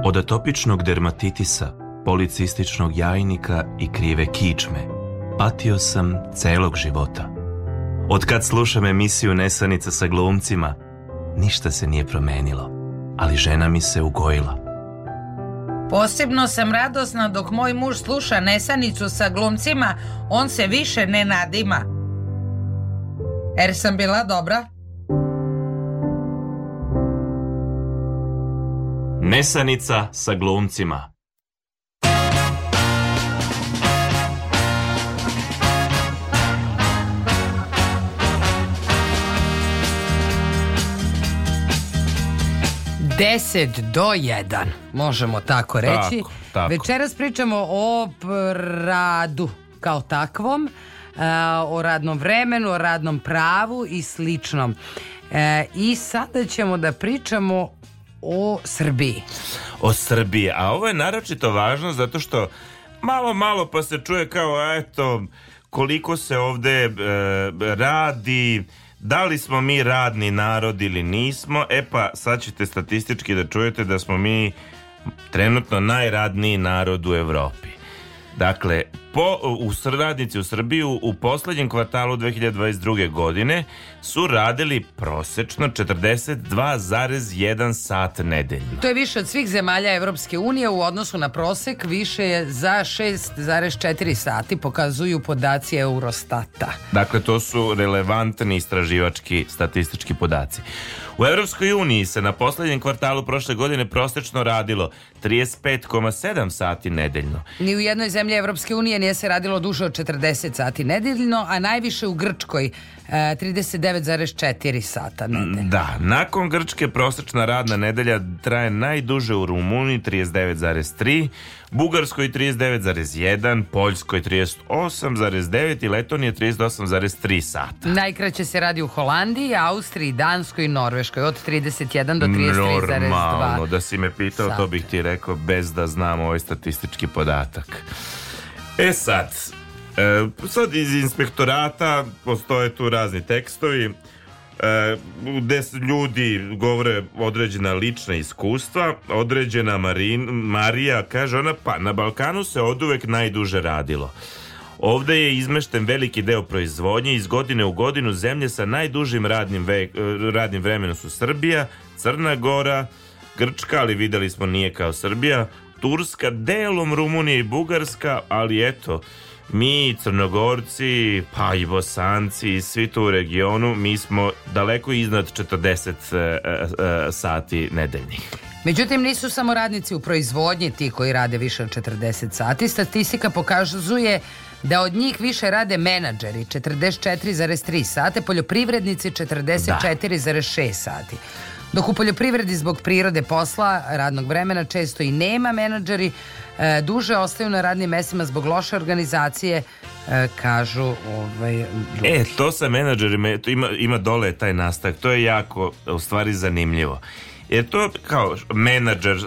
J: Od atopičnog dermatitisa, policističnog jajnika i krive kičme – patio sam celog života. Od kad slušam emisiju Nesanica sa glumcima, ništa se nije promenilo, ali žena mi se ugojila.
K: Posebno sam radosna dok moj muž sluša Nesanicu sa glumcima, on se više ne nadima. Er sam bila dobra?
J: Nesanica sa glumcima
E: 10 do 1, možemo tako reći.
F: Tako, tako.
E: Večeras pričamo o radu kao takvom, e, o radnom vremenu, o radnom pravu i sličnom. E, I sada ćemo da pričamo o Srbiji.
F: O Srbiji, a ovo je naročito važno zato što malo, malo pa se čuje kao eto koliko se ovde e, radi, da li smo mi radni narod ili nismo. E pa, sad ćete statistički da čujete da smo mi trenutno najradniji narod u Evropi. Dakle, po, u radnici u Srbiju u poslednjem kvartalu 2022. godine su radili prosečno 42,1 sat nedeljno.
E: To je više od svih zemalja Evropske unije u odnosu na prosek, više je za 6,4 sati, pokazuju podaci Eurostata.
F: Dakle, to su relevantni istraživački statistički podaci. U Evropskoj uniji se na poslednjem kvartalu prošle godine prosečno radilo 35,7 sati nedeljno.
E: Ni u jednoj zemlji Evropske unije nije se radilo duže od 40 sati nedeljno, a najviše u Grčkoj e, 39,4 sata nedeljno.
F: Da, nakon Grčke prosečna radna nedelja traje najduže u Rumuniji 39,3, Bugarskoj 39,1, Poljskoj 38,9 i Letonije 38,3 sata.
E: Najkraće se radi u Holandiji, Austriji, Danskoj i Norveškoj od 31 do 33,2.
F: Normalno, da si me pitao, to
E: sata.
F: bih ti rekao bez da znam ovaj statistički podatak. E sad, e, sad iz inspektorata postoje tu razni tekstovi e, gde ljudi govore određena lična iskustva, određena Marin, Marija kaže ona pa na Balkanu se oduvek najduže radilo. Ovde je izmešten veliki deo proizvodnje iz godine u godinu zemlje sa najdužim radnim, ve, e, radnim vremenom su Srbija, Crna Gora, Grčka, ali videli smo nije kao Srbija, Turska, delom Rumunija i Bugarska, ali eto, mi Crnogorci, pa i Bosanci, i svi tu u regionu, mi smo daleko iznad 40 e, e, e, sati nedeljnih.
E: Međutim, nisu samo radnici u proizvodnji ti koji rade više od 40 sati. Statistika pokazuje da od njih više rade menadžeri 44,3 sate, poljoprivrednici 44,6 sati. Dok u poljoprivredi zbog prirode posla, radnog vremena često i nema menadžeri, e, duže ostaju na radnim mestima zbog loše organizacije, e, kažu ovaj, ljudi.
F: E, to sa menadžerima, to ima, ima dole taj nastavak, to je jako, u stvari, zanimljivo. Jer to kao menadžer,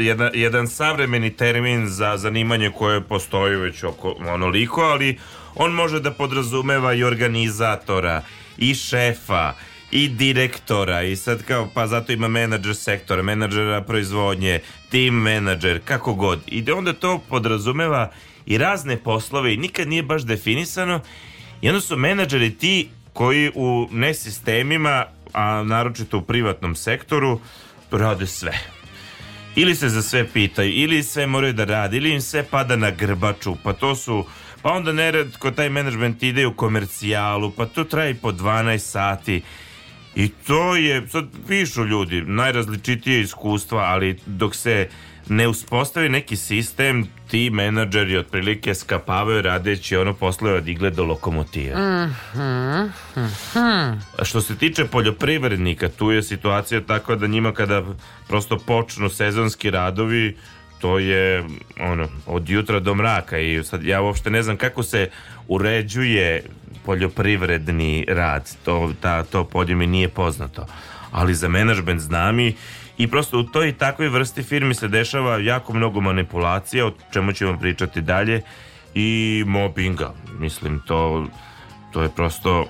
F: jedan, jedan savremeni termin za zanimanje koje postoji već oko onoliko, ali on može da podrazumeva i organizatora, i šefa, i direktora i sad kao pa zato ima menadžer sektora, menadžera proizvodnje, tim menadžer, kako god. I onda to podrazumeva i razne poslove i nikad nije baš definisano i onda su menadžeri ti koji u nesistemima, a naročito u privatnom sektoru, rade sve. Ili se za sve pitaju, ili sve moraju da rade, ili im sve pada na grbaču, pa to su pa onda neredko taj menadžment ide u komercijalu, pa to traje po 12 sati. I to je, sad pišu ljudi, najrazličitije iskustva, ali dok se ne uspostavi neki sistem, ti menadžeri otprilike skapavaju radeći ono poslove od igle do lokomotive.
E: Mhm, mhm.
F: A Što se tiče poljoprivrednika, tu je situacija tako da njima kada prosto počnu sezonski radovi, to je ono od jutra do mraka i sad ja uopšte ne znam kako se uređuje poljoprivredni rad. To ta to polje mi nije poznato. Ali za menadžment znam i i prosto u toj takvoj vrsti firmi se dešava jako mnogo manipulacija, o čemu ćemo pričati dalje i mobinga. Mislim to to je prosto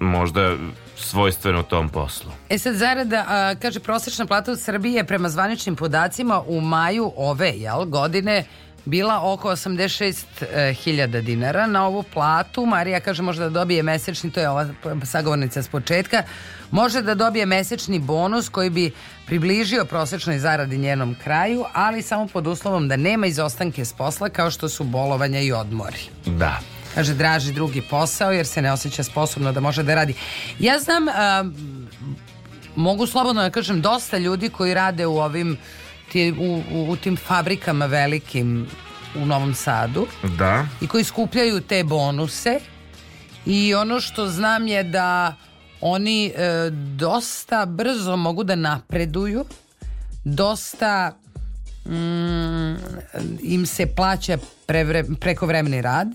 F: možda svojstveno tom poslu.
E: E sad zarada, a, kaže, prosječna plata u Srbiji je prema zvaničnim podacima u maju ove jel, godine bila oko 86.000 dinara na ovu platu. Marija kaže može da dobije mesečni, to je ova sagovornica s početka, može da dobije mesečni bonus koji bi približio prosječnoj zaradi njenom kraju, ali samo pod uslovom da nema izostanke s posla kao što su bolovanja i odmori.
F: Da.
E: Kaže, draži drugi posao jer se ne osjeća sposobno da može da radi. Ja znam, a, mogu slobodno da kažem, dosta ljudi koji rade u ovim, ti, u, u, u tim fabrikama velikim u Novom Sadu.
F: Da.
E: i koji skupljaju te bonuse. I ono što znam je da oni e, dosta brzo mogu da napreduju, dosta mm, im se plaća prevre, prekovremeni rad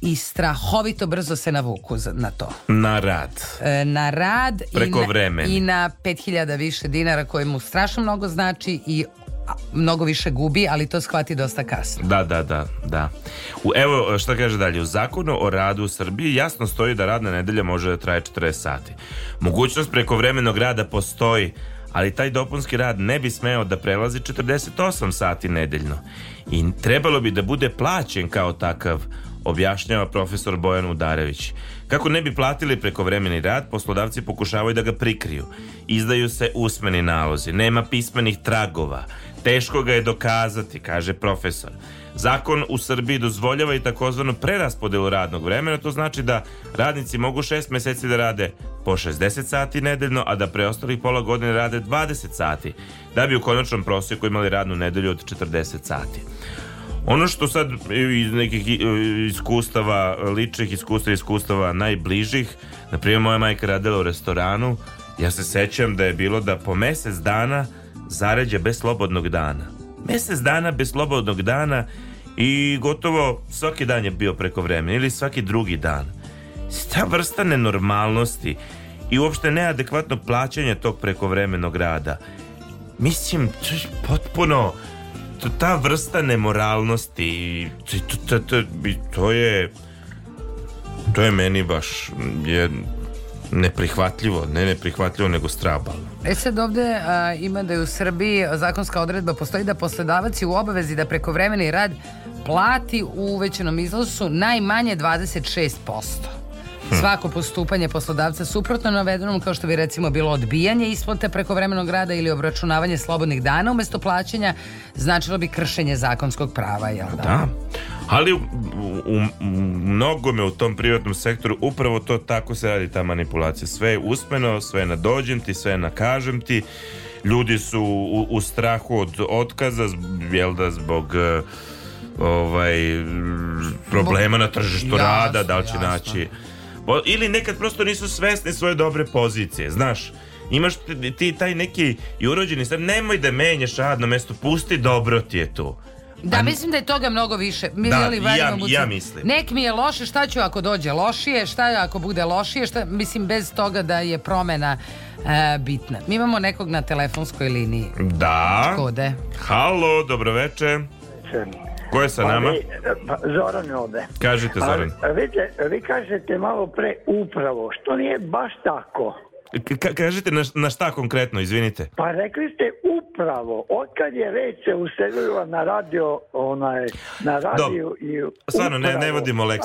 E: i strahovito brzo se navuku na to.
F: Na rad.
E: E, na rad
F: Preko
E: i na,
F: vremena.
E: i na 5000 više dinara koje mu strašno mnogo znači i mnogo više gubi, ali to shvati dosta kasno.
F: Da, da, da, da. U, evo šta kaže dalje. U zakonu o radu u Srbiji jasno stoji da radna nedelja može da traje 40 sati. Mogućnost prekovremenog rada postoji, ali taj dopunski rad ne bi smeo da prelazi 48 sati nedeljno. I trebalo bi da bude plaćen kao takav, objašnjava profesor Bojan Udarević. Kako ne bi platili prekovremeni rad, poslodavci pokušavaju da ga prikriju. Izdaju se usmeni nalozi, nema pismenih tragova, teško ga je dokazati, kaže profesor. Zakon u Srbiji dozvoljava i takozvanu preraspodelu radnog vremena, to znači da radnici mogu šest meseci da rade po 60 sati nedeljno, a da preostalih pola godine rade 20 sati, da bi u konačnom prosjeku imali radnu nedelju od 40 sati. Ono što sad iz nekih i- iskustava, ličnih iskustava, iskustava najbližih, na primjer moja majka radila u restoranu, ja se sećam da je bilo da po mesec dana zaređe bez slobodnog dana. Mesec dana bez slobodnog dana i gotovo svaki dan je bio preko vremena ili svaki drugi dan. Ta vrsta nenormalnosti i uopšte neadekvatno plaćanje tog prekovremenog rada mislim, potpuno ta vrsta nemoralnosti to, to, to, to je to je meni baš je neprihvatljivo, ne neprihvatljivo nego strabalno.
E: E sad ovde a, ima da je u Srbiji zakonska odredba postoji da poslodavac je u obavezi da prekovremeni rad plati u uvećanom iznosu najmanje 26%. Svako postupanje poslodavca suprotno navedenom kao što bi recimo bilo odbijanje isplate prekovremenog rada ili obračunavanje slobodnih dana umesto plaćanja značilo bi kršenje zakonskog prava, jel da?
F: Da. Ali u, u, u mnogome u tom privatnom sektoru upravo to tako se radi ta manipulacija. Sve je usmeno, sve je na dođem ti, sve je na kažem ti. Ljudi su u, u strahu od otkaza, jel da, zbog eh, ovaj problema na tržištu
E: Jasno,
F: rada, da li će
E: jasno.
F: naći ili nekad prosto nisu svesni svoje dobre pozicije, znaš imaš ti, ti taj neki i urođeni sad nemoj da menjaš radno mesto pusti dobro ti je tu
E: Da, mislim da je toga mnogo više. Mi
F: Da,
E: jeli
F: i
E: vadimo
F: ja- ja mislim.
E: Nek mi je loše, šta ću ako dođe lošije, šta ako bude lošije, šta, mislim bez toga da je promena e, bitna. Mi imamo nekog na telefonskoj liniji.
F: Da.
E: Kode?
F: Halo, dobroveče. Ko je sa
L: Pa
F: nama?
L: vi- pa, Zoran je ovde.
F: Kažite, Zoran.
L: A, vidite, vi kažete malo pre upravo, što nije baš tako.
F: Ka- kažite na, na šta konkretno, izvinite.
L: Pa rekli ste upravo, otkad je reč se uselila na radio, onaj, na radiju i
F: Stvarno, ne, ne vodimo
L: a ne.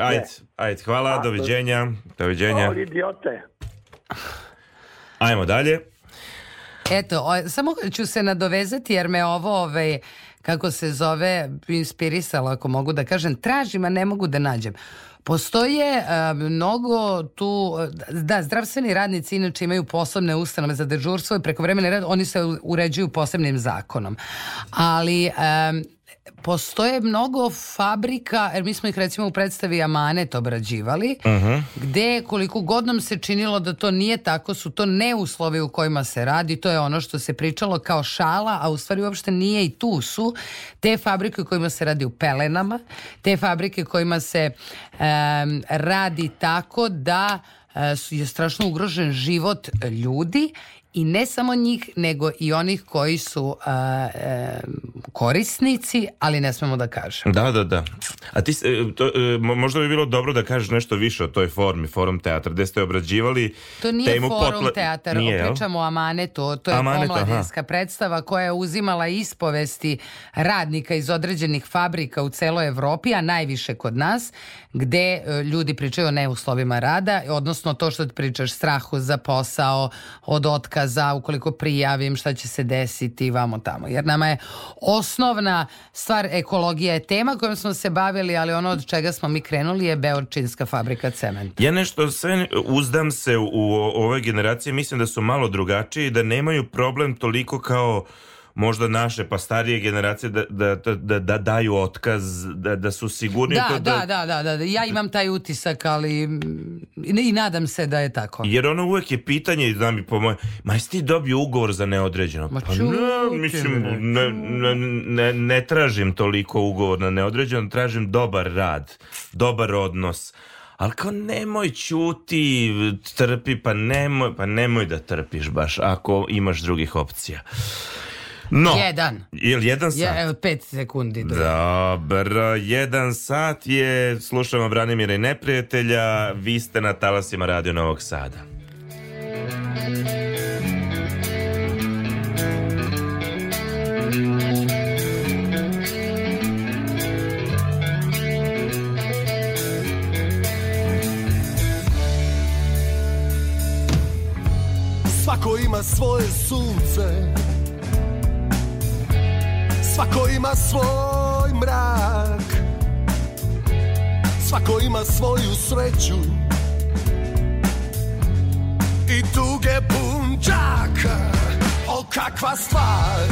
F: Ajde, ajde, hvala,
L: A,
F: doviđenja. Doviđenja.
L: O, idiote.
F: Ajmo dalje.
E: Eto, o, samo ću se nadovezati jer me ovo, ovaj, kako se zove, inspirisalo, ako mogu da kažem, tražim, a ne mogu da nađem. Postoje a, mnogo tu, da, zdravstveni radnici inače imaju posebne ustanove za dežurstvo i prekovremeni rad, oni se uređuju posebnim zakonom. Ali em, postoje mnogo fabrika, jer mi smo ih recimo u predstavi Amanet obrađivali, gde koliko god nam se činilo da to nije tako, su to neuslovi u kojima se radi, to je ono što se pričalo kao šala, a u stvari uopšte nije i tu su te fabrike u kojima se radi u pelenama, te fabrike kojima se em, radi tako da e, je strašno ugrožen život ljudi i ne samo njih, nego i onih koji su a, em, korisnici, ali ne smemo da kažemo.
F: Da, da, da. A ti, e, to, e, mo- možda bi bilo dobro da kažeš nešto više o toj formi, forum teatra, gde ste obrađivali
E: To nije
F: temu
E: forum
F: potla-
E: teatar,
F: Nije,
E: pričamo o Amanetu, to je
F: Amanet, aha.
E: omladinska predstava koja je uzimala ispovesti radnika iz određenih fabrika u celoj Evropi, a najviše kod nas, gde e, ljudi pričaju o neuslovima rada, odnosno to što pričaš, strahu za posao, od otkaza, ukoliko prijavim šta će se desiti vamo tamo. Jer nama je osnovna stvar, ekologija je tema kojom smo se bavili, ali ono od čega smo mi krenuli je Beorčinska fabrika cementa.
F: Ja nešto sve uzdam se u, ovoj generaciji, mislim da su malo drugačiji da nemaju problem toliko kao možda naše pa starije generacije da, da, da, da, da daju otkaz, da, da su sigurni
E: Da,
F: to
E: da, da, da, da, da. Ja imam taj utisak, ali mm, i, i nadam se da je tako.
F: Jer ono uvek je pitanje, da mi pomoje, ma jesi ti dobio ugovor za neodređeno?
E: Ma
F: pa ne, mislim, ne, ne, ne, ne tražim toliko ugovor na neodređeno, tražim dobar rad, dobar odnos. Ali kao nemoj ćuti, trpi, pa nemoj, pa nemoj da trpiš baš ako imaš drugih opcija. No,
E: Jedan.
F: Jel jedan sat?
E: Je, evo, pet sekundi. do-
F: Dobro, jedan sat je, slušamo Branimira i neprijatelja, vi ste na talasima Radio Novog Sada.
I: Svako ima svoje sunce Svako ima svoj mrak. Svako ima svoju sreću. I tuge pun O kakva stvar.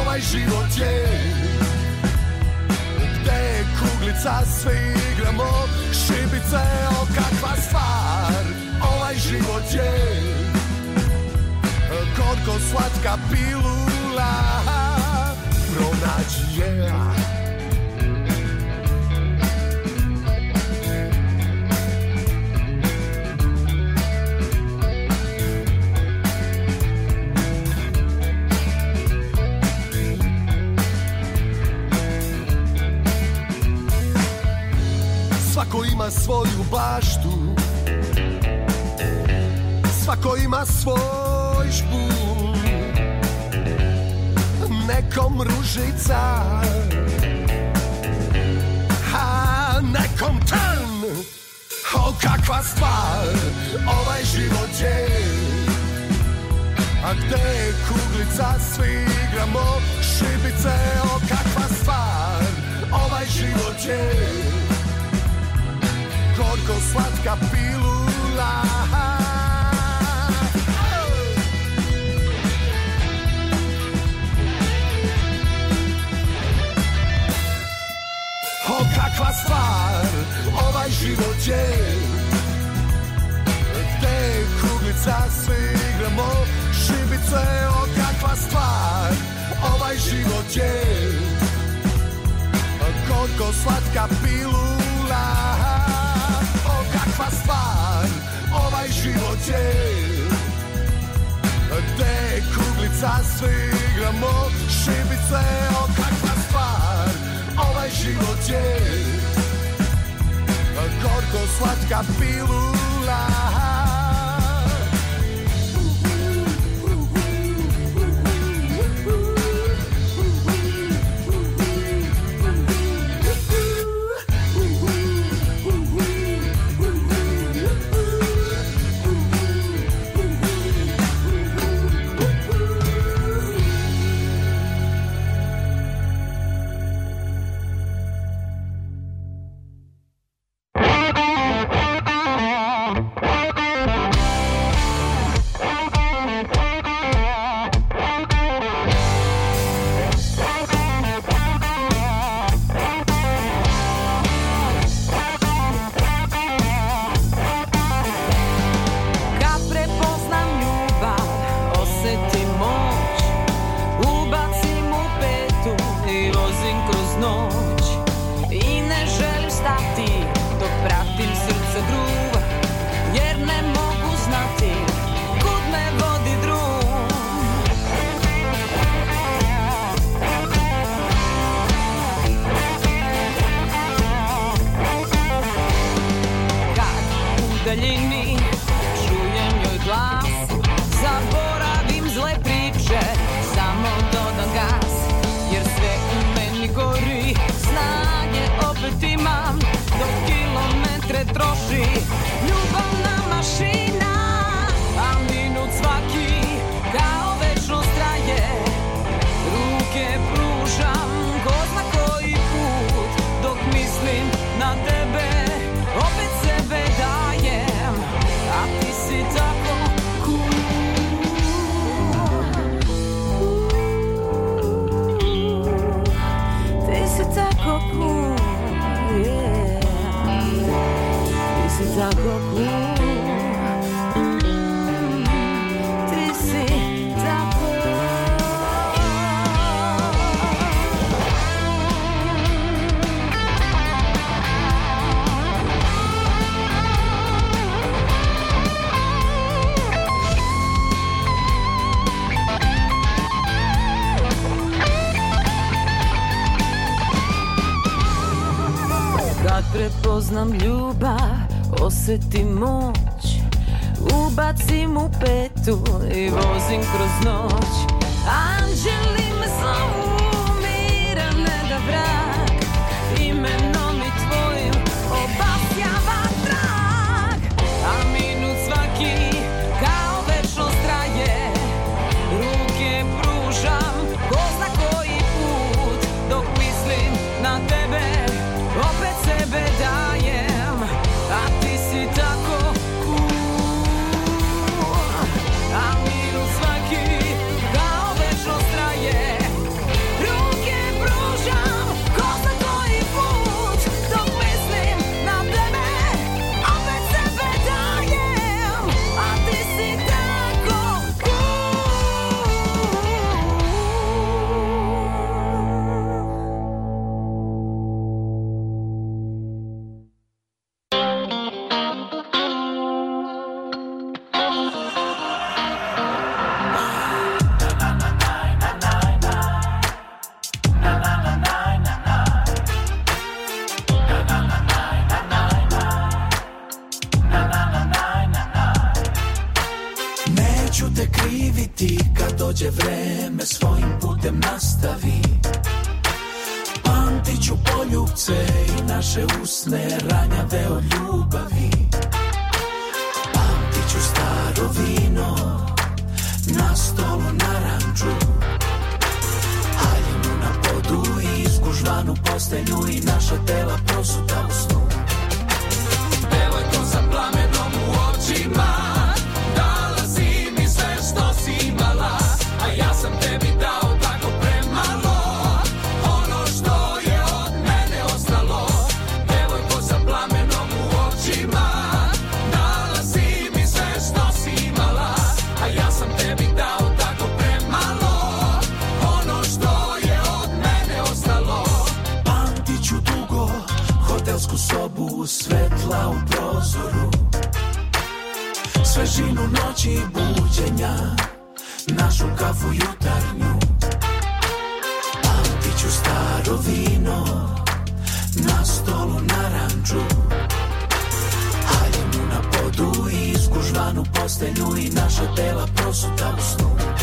I: Ovaj život je Gde je kuglica svi igramo. Šibice O kakva stvar. Ovaj život je Gorko slatka pilula Svako ima svoju baštu. Svako ima svoj špul Nekom ružica. A nekom trn. O kakva stvar Ovaj život je. A gde je kuglica Svi igramo šibice. O kakva stvar Ovaj život je. Gorko slatka pilula Kakva stvar Ovaj život je je kuglica Svi igramo šibice O kakva stvar Ovaj život je Gorko slatka pilula O kakva stvar Ovaj život je je kuglica Svi igramo šibice O kakva Ovaj život je Gorko slatka pilula
M: Svetla u prozoru. Svežinu noći i buđenja Našu kafu jutarnju. Pamtiću staro vino Na stolu naranču Haljinu na podu i izgužvanu postelju I naša tela prosuta u snu.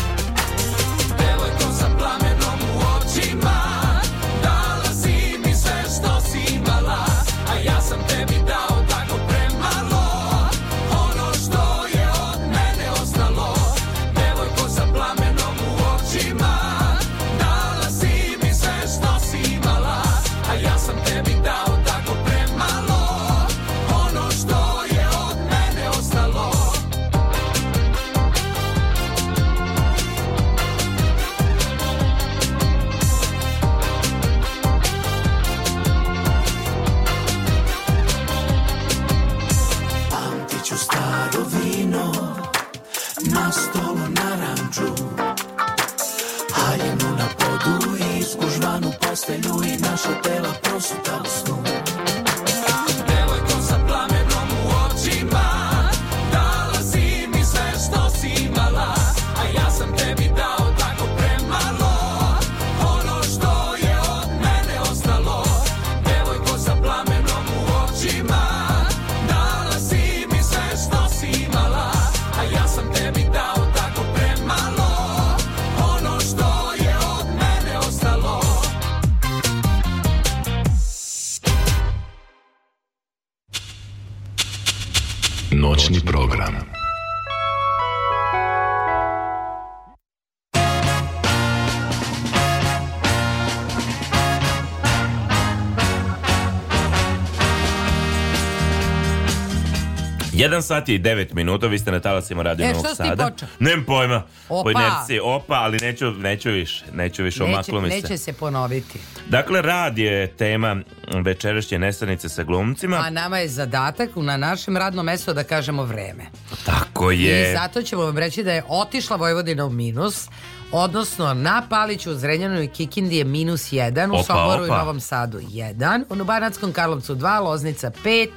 M: 7 sati i
F: 9 minuta, vi ste na talasima radio
E: e,
F: Novog Sada.
E: E,
F: Nem pojma.
E: Opa.
F: Po inerciji, opa, ali neću, neću više, neću više, omaklo mi se.
E: Neće se ponoviti.
F: Dakle, rad je tema večerašnje nestanice sa glumcima.
E: A nama je zadatak na našem radnom mestu da kažemo vreme.
F: Tako je.
E: I zato ćemo vam reći da je otišla Vojvodina u minus, odnosno na Paliću u Zrenjaninu i Kikindi je minus 1, u Soporu i Novom Sadu 1, u Banatskom Karlovcu 2, Loznica 5,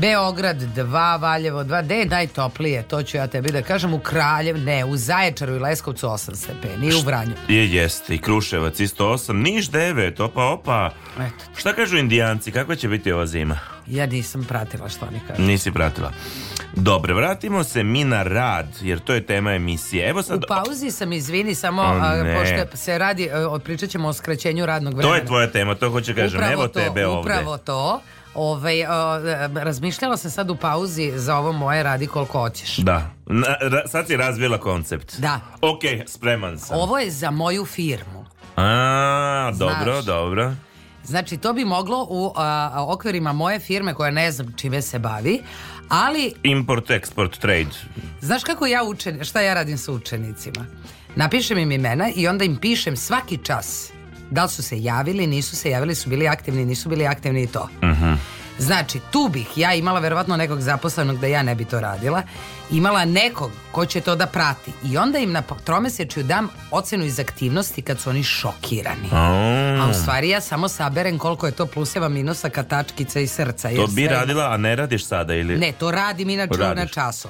E: Beograd 2, Valjevo 2, gde je najtoplije, to ću ja tebi da kažem, u Kraljev, ne, u Zaječaru i Leskovcu 8 stepeni i u Vranju.
F: Je, jeste. I Kruševac isto 8. Niš 9. Opa, opa.
E: Eto.
F: Šta kažu indijanci? Kakva će biti ova zima?
E: Ja nisam pratila što oni kažu.
F: Nisi pratila. Dobro, vratimo se mi na rad, jer to je tema emisije. Evo sad...
E: U pauzi sam, izvini, samo, a, pošto se radi, a, pričat ćemo o skraćenju radnog vremena.
F: To je tvoja tema, to hoću kažem.
E: Upravo
F: Evo
E: to,
F: tebe ovde.
E: Upravo to. Ovaj, a, razmišljala sam sad u pauzi za ovo moje radi koliko hoćeš.
F: Da. Na- ra- sad si razvila koncept.
E: Da.
F: Ok, spreman sam.
E: Ovo je za moju firmu.
F: A, dobro,
E: Znaš.
F: dobro.
E: Znači, to bi moglo u a, okvirima moje firme, koja ne znam čime se bavi, ali
F: Import, export, trade.
E: Znaš kako ja učen, šta ja radim sa učenicima? Napišem im imena i onda im pišem svaki čas da li su se javili, nisu se javili, su bili aktivni, nisu bili aktivni i to. Znači, tu bih ja imala verovatno nekog zaposlenog da ja ne bi to radila, imala nekog ko će to da prati i onda im na tromesečju dam ocenu iz aktivnosti kad su oni šokirani. A u stvari ja samo saberem koliko je to pluseva, minusa, katačkica i srca.
F: To bi
E: sve-
F: radila, a ne radiš sada ili?
E: ne, to radim inače na času.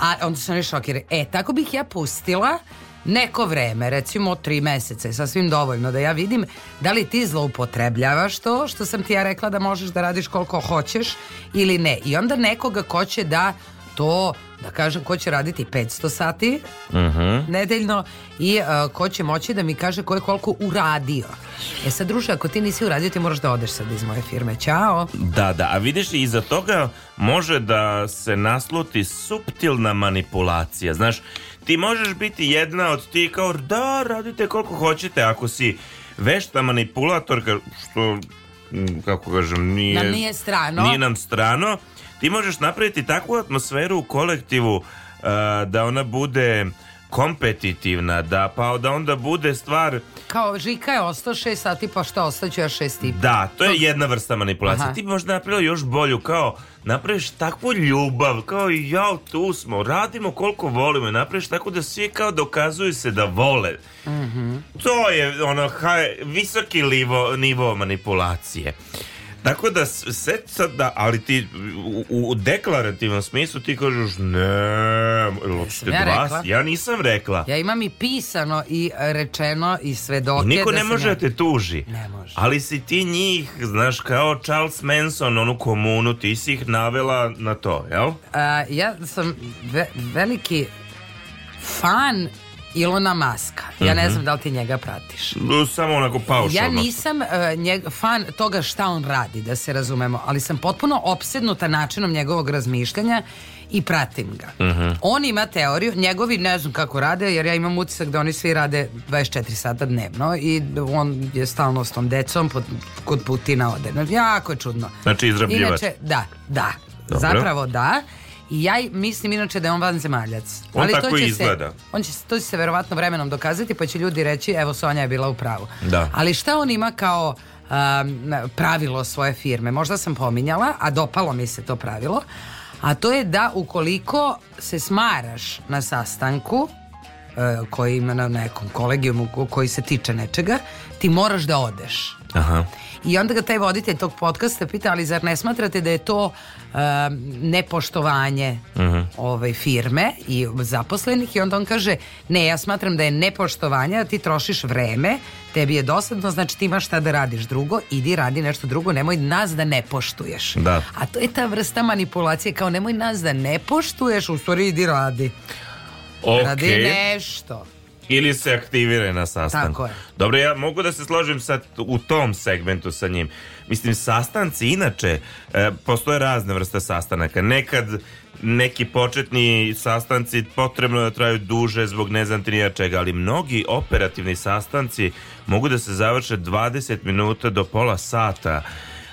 E: A onda su oni šokirani. E, tako bih ja pustila neko vreme, recimo tri meseca je sasvim dovoljno da ja vidim da li ti zloupotrebljavaš to što sam ti ja rekla da možeš da radiš koliko hoćeš ili ne. I onda nekoga ko će da to, da kažem, ko će raditi 500 sati
F: Mhm.
E: nedeljno i uh, ko će moći da mi kaže ko je koliko uradio. E sad, druže, ako ti nisi uradio, ti moraš da odeš sad iz moje firme. Ćao.
F: Da, da, a vidiš iza toga može da se nasluti suptilna manipulacija, znaš, ti možeš biti jedna od ti kao da, radite koliko hoćete, ako si vešta manipulatorka, što, kako kažem, nije...
E: Nam nije strano.
F: Nije nam strano, ti možeš napraviti takvu atmosferu u kolektivu uh, da ona bude kompetitivna, da pa da onda bude stvar
E: Kao Žika je ostao 6 sati, pa što ostaću ja 6 i
F: Da, to je jedna vrsta manipulacije.
E: Aha.
F: Ti bi možda napravila još bolju, kao napraviš takvu ljubav, kao i ja tu smo, radimo koliko volimo i napraviš tako da svi kao dokazuju se da vole. To je ono haj, visoki livo, nivo manipulacije. Tako da sve sad da, ali ti u, u deklarativnom smislu ti kažeš ne, hoćete
E: ja rekla?
F: ja nisam rekla.
E: Ja imam i pisano i rečeno i svedoke.
F: I niko
E: da
F: ne može
E: ja-
F: da te tuži.
E: Ne može.
F: Ali si ti njih, znaš, kao Charles Manson, onu komunu, ti si ih navela na to, jel?
E: A, ja sam ve- veliki fan Ilona Maska. Ja ne
F: Mhm.
E: znam da li ti njega pratiš.
F: Samo onako paušalno.
E: Ja nisam e, njeg- fan toga šta on radi, da se razumemo, ali sam potpuno opsednuta načinom njegovog razmišljanja i pratim ga.
F: Mhm.
E: On ima teoriju, njegovi ne znam kako rade, jer ja imam utisak da oni svi rade 24 sata dnevno i on je stalno s tom decom pod, kod Putina ode. Jako je čudno.
F: Znači, izrabljivač.
E: Inače, da, da.
F: Dobro.
E: Zapravo da. I ja mislim inače da je on vanzemaljac.
F: On
E: Ali
F: tako
E: to će
F: izgleda.
E: Se, on će, to će se verovatno vremenom dokazati pa će ljudi reći evo Sonja je bila u pravu.
F: Da.
E: Ali šta on ima kao um, pravilo svoje firme? Možda sam pominjala, a dopalo mi se to pravilo. A to je da ukoliko se smaraš na sastanku e, koji ima na nekom kolegijumu ko- koji se tiče nečega, ti moraš da odeš.
F: Aha.
E: I onda ga taj voditelj tog podcasta pita, ali zar ne smatrate da je to um, nepoštovanje
F: Mhm.
E: ovaj, firme i zaposlenih? I onda on kaže, ne, ja smatram da je nepoštovanje, a ti trošiš vreme, tebi je dosadno, znači ti imaš šta da radiš drugo, idi radi nešto drugo, nemoj nas da ne poštuješ.
F: Da.
E: A to je ta vrsta manipulacije, kao nemoj nas da ne poštuješ, u stvari idi radi.
F: Ok.
E: Radi nešto.
F: Ili se aktivira na sastanku.
E: Tako je.
F: Dobro, ja mogu da se složim sad u tom segmentu sa njim. Mislim, sastanci inače, e, postoje razne vrste sastanaka. Nekad neki početni sastanci potrebno da traju duže zbog ne znam ti ni ja čega, ali mnogi operativni sastanci mogu da se završe 20 minuta do pola sata.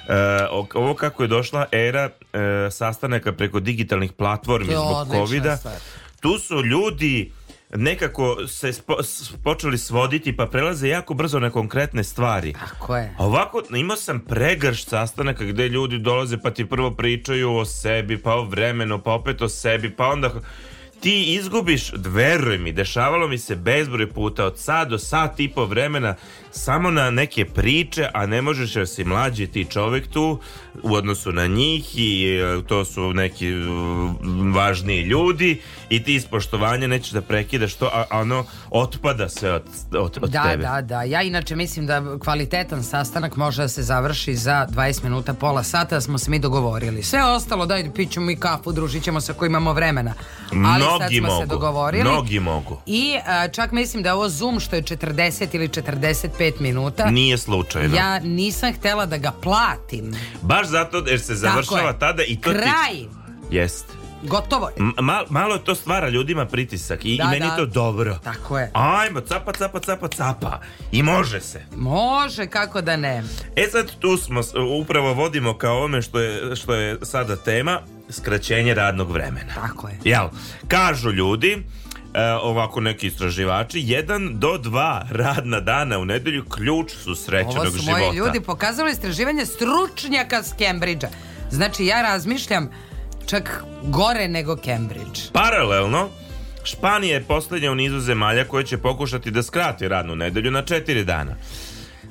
F: E, ovo kako je došla era e, sastanaka preko digitalnih platformi zbog covida,
E: stvar.
F: tu su ljudi nekako se spo- s- počeli svoditi pa prelaze jako brzo na konkretne stvari.
E: Tako je.
F: A ovako imao sam pregrš sastanaka gde ljudi dolaze pa ti prvo pričaju o sebi, pa o vremenu, pa opet o sebi, pa onda ti izgubiš, veruj mi, dešavalo mi se bezbroj puta od sat do sat i po vremena samo na neke priče, a ne možeš jer si mlađi ti čovjek tu u odnosu na njih i e, to su neki e, važniji ljudi i ti iz poštovanja nećeš da prekidaš to, a ono otpada se od, od, od
E: Da,
F: tebe.
E: da, da. Ja inače mislim da kvalitetan sastanak može da se završi za 20 minuta, pola sata, da smo se mi dogovorili. Sve ostalo, daj, pićemo mi kafu, družit ćemo se ako imamo vremena. Ali sad
F: Mnogi
E: smo se
F: mogu,
E: dogovorili.
F: mnogi mogu.
E: I a, čak mislim da je ovo Zoom što je 40 ili 45 minuta.
F: Nije slučajno.
E: Ja nisam htela da ga platim.
F: Baš zato jer se završava tada i to ti...
E: Kraj.
F: Jeste.
E: Gotovo je.
F: M- mal- malo to stvara ljudima pritisak i,
E: Da,
F: i meni
E: da.
F: to dobro.
E: Tako je.
F: Ajmo, capa, capa, capa, capa. I može se.
E: Može, kako da ne.
F: E sad tu smo, upravo vodimo kao ome što je, što je sada tema, skraćenje radnog vremena.
E: Tako je.
F: Jel? Kažu ljudi, e, ovako neki istraživači, jedan do dva radna dana u nedelju ključ su srećenog
E: Ovo su
F: života.
E: moji ljudi pokazalo istraživanje stručnjaka s Cambridgea. Znači ja razmišljam čak gore nego Cambridge.
F: Paralelno, Španija je posljednja u nizu zemalja koja će pokušati da skrati radnu nedelju na četiri dana.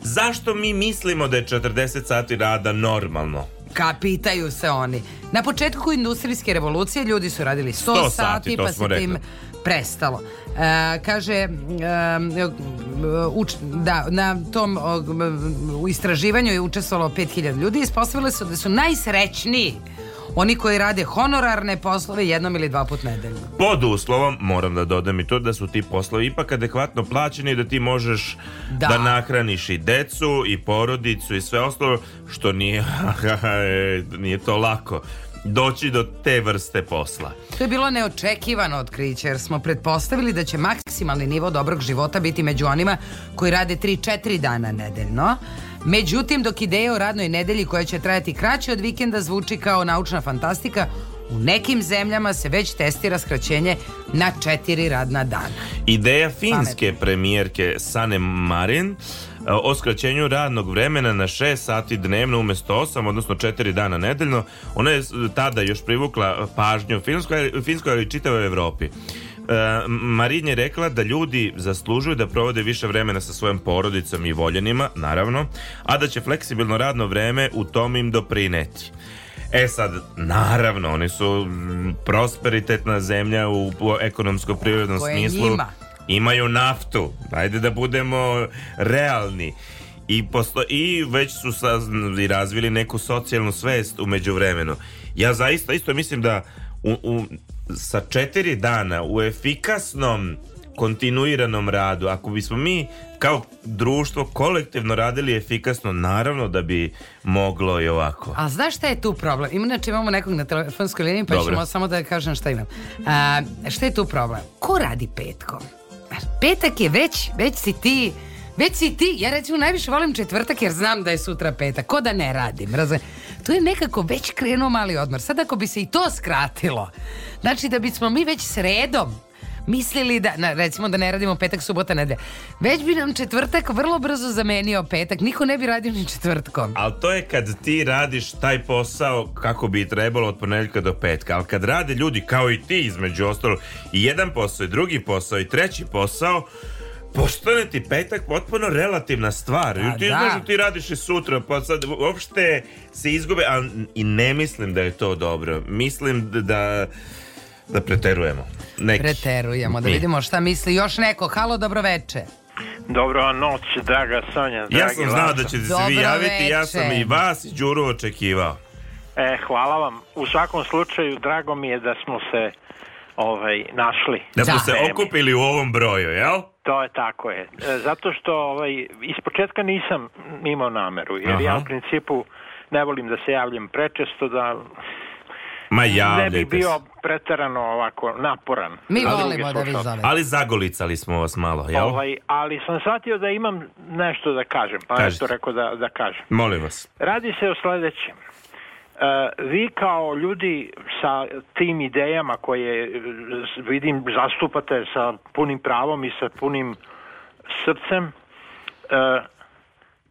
F: Zašto mi mislimo da je 40 sati rada normalno?
E: Ka pitaju se oni. Na početku industrijske revolucije ljudi su radili 100,
F: 100
E: sati, pa se tim prestalo. E, kaže, e, uč- da, na tom u istraživanju je učestvovalo 5000 ljudi i ispostavilo se da su najsrećniji oni koji rade honorarne poslove jednom ili dva put nedeljno.
F: Pod uslovom, moram da dodam i to da su ti poslovi ipak adekvatno plaćeni da ti možeš da,
E: Da.
F: nahraniš i decu i porodicu i sve ostalo što nije, nije to lako doći do te vrste posla.
E: To je bilo neočekivano otkriće jer smo pretpostavili da će maksimalni nivo dobrog života biti među onima koji rade 3-4 dana nedeljno. Međutim, dok ideja o radnoj nedelji koja će trajati kraće od vikenda zvuči kao naučna fantastika, u nekim zemljama se već testira skraćenje na 4 radna dana.
F: Ideja finske premijerke Sane Marin e, o skraćenju radnog vremena na 6 sati dnevno umjesto 8, odnosno 4 dana nedeljno, ona je tada još privukla pažnju Finskoj, Finskoj ali i čitavoj Evropi. E, Marin je rekla da ljudi zaslužuju da provode više vremena sa svojom porodicom i voljenima, naravno, a da će fleksibilno radno vreme u tom im doprineti. E sad, naravno, oni su mm, prosperitetna zemlja u,
E: je
F: smislu.
E: njima.
F: Imaju naftu. Ajde da budemo realni. I, posto, I već su sazn- i razvili neku socijalnu svest u međuvremenu. Ja zaista isto mislim da u, u, sa četiri dana u efikasnom kontinuiranom radu, ako bismo mi kao društvo kolektivno radili efikasno, naravno da bi moglo i ovako.
E: A znaš šta je tu problem? Inače imamo nekog na telefonskoj liniji, pa
F: Dobro.
E: ćemo samo da kažem šta imam. A, šta je tu problem? Ko radi petkom? Petak je već, već si ti, već si ti. Ja recimo najviše volim četvrtak jer znam da je sutra petak. Ko da ne radim, razumiješ? Tu je nekako već krenuo mali odmor. Sad ako bi se i to skratilo, znači da bismo mi već sredom mislili da, na, recimo da ne radimo petak, subota, nedelja. Već bi nam četvrtak vrlo brzo zamenio petak. Niko ne bi radio ni četvrtkom.
F: Ali to je kad ti radiš taj posao kako bi trebalo od ponedjeljka do petka. Ali kad rade ljudi kao i ti između ostalog i jedan posao i drugi posao i treći posao, postane ti petak potpuno relativna stvar.
E: A,
F: I ti
E: da.
F: znaš da ti radiš i sutra, pa sad uopšte se izgube, a i ne mislim da je to dobro. Mislim da da preterujemo. Neki.
E: Preterujemo, da
F: Mi.
E: vidimo šta misli još neko. Halo, dobroveče.
N: Dobro noć, draga Sonja, dragi
F: Ja sam znao da ćete se vi javiti, ja sam i vas i Đuru očekivao.
N: E, hvala vam. U svakom slučaju, drago mi je da smo se ovaj, našli.
F: Da smo
N: Na
F: se okupili u ovom broju, jel?
N: To je tako je. E, Zato što ovaj, iz početka nisam imao nameru, jer
F: Aha.
N: ja u principu ne volim da se javljam prečesto, da
F: Ma
N: ne bi bio preterano ovako naporan.
E: Mi
N: druge
E: volimo da vi zovete.
F: Ali zagolicali smo vas malo, jel?
N: Ovaj, ali sam shvatio da imam nešto da kažem, pa
F: Kažite.
N: eto rekao da, da kažem.
F: Molim vas.
N: Radi se o sledećem. E, vi kao ljudi sa tim idejama koje e, vidim zastupate sa punim pravom i sa punim srcem, e,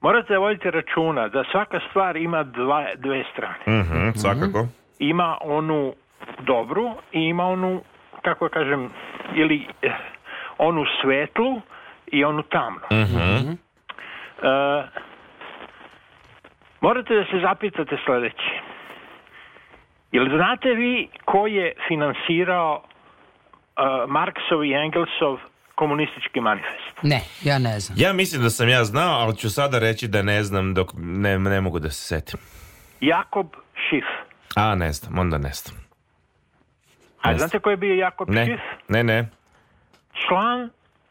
N: morate da vodite računa da svaka stvar ima dva, dve strane.
F: Mhm, svakako.
N: Ima onu dobru i ima onu kako kažem, ili eh, onu svetlu i onu tamnu.
F: Mhm.
N: E, morate da se zapitate sledeće. Jel znate vi ko je finansirao e, Marksov i Engelsov komunistički manifest?
E: Ne, ja ne znam.
F: Ja mislim da sam ja znao, ali ću sada reći da ne znam dok ne, ne mogu da se setim.
N: Jakob Schiff.
F: A, ne znam, onda ne znam.
N: A
F: Ne
N: znate ko je bio Jakob
F: Ne,
N: Schiff?
F: ne, ne.
N: Član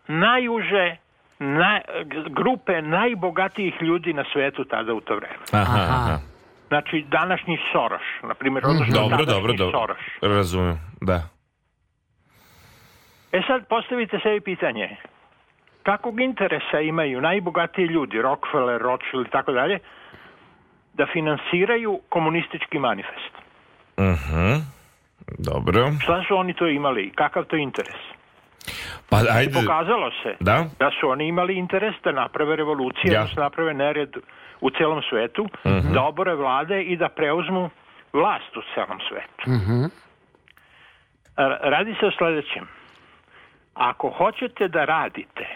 N: najuže na, grupe najbogatijih ljudi na svetu tada u to vreme.
F: Aha, aha.
N: Znači, današnji Soros, na primjer, odnosno
F: Dobro,
N: tadašnji
F: dobro, dobro.
N: Soros.
F: Razumem, da.
N: E sad postavite sebi pitanje. Kakvog interesa imaju najbogatiji ljudi, Rockefeller, Rothschild i tako dalje, da finansiraju komunistički manifest?
F: Mhm. Dobro.
N: Šta su oni to imali? Kakav to interes?
F: Pa ajde.
N: Pokazalo se
F: Da?
N: da su oni imali interes da naprave revoluciju,
F: Ja.
N: da se naprave nered u celom svetu,
F: Mhm.
N: da obore vlade i da preuzmu vlast u celom svetu. R- Radi se o sledećem. Ako hoćete da radite,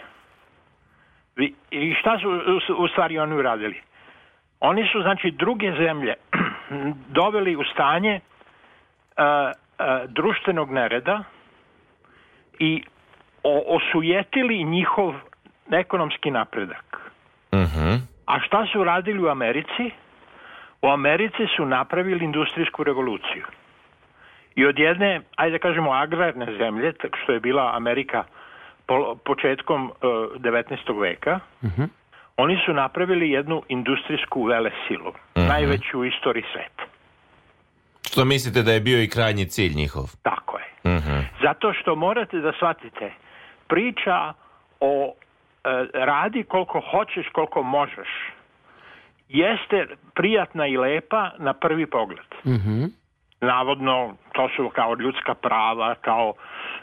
N: vi, i šta su u, u stvari oni uradili? Oni su, znači, druge zemlje doveli u stanje a, a, društvenog nereda i o, osujetili njihov ekonomski napredak.
F: Mhm.
N: A šta su radili u Americi? U Americi su napravili industrijsku revoluciju. I od jedne, ajde da kažemo, agrarne zemlje, tako što je bila Amerika po, početkom uh, 19. veka, oni su napravili jednu industrijsku velesilu,
F: Mhm.
N: najveću u istoriji sveta.
F: Što mislite da je bio i krajnji cilj njihov?
N: Tako je.
F: Mhm.
N: Zato što morate da shvatite, priča o e, radi koliko hoćeš, koliko možeš, jeste prijatna i lepa na prvi pogled. Navodno, to su kao ljudska prava, kao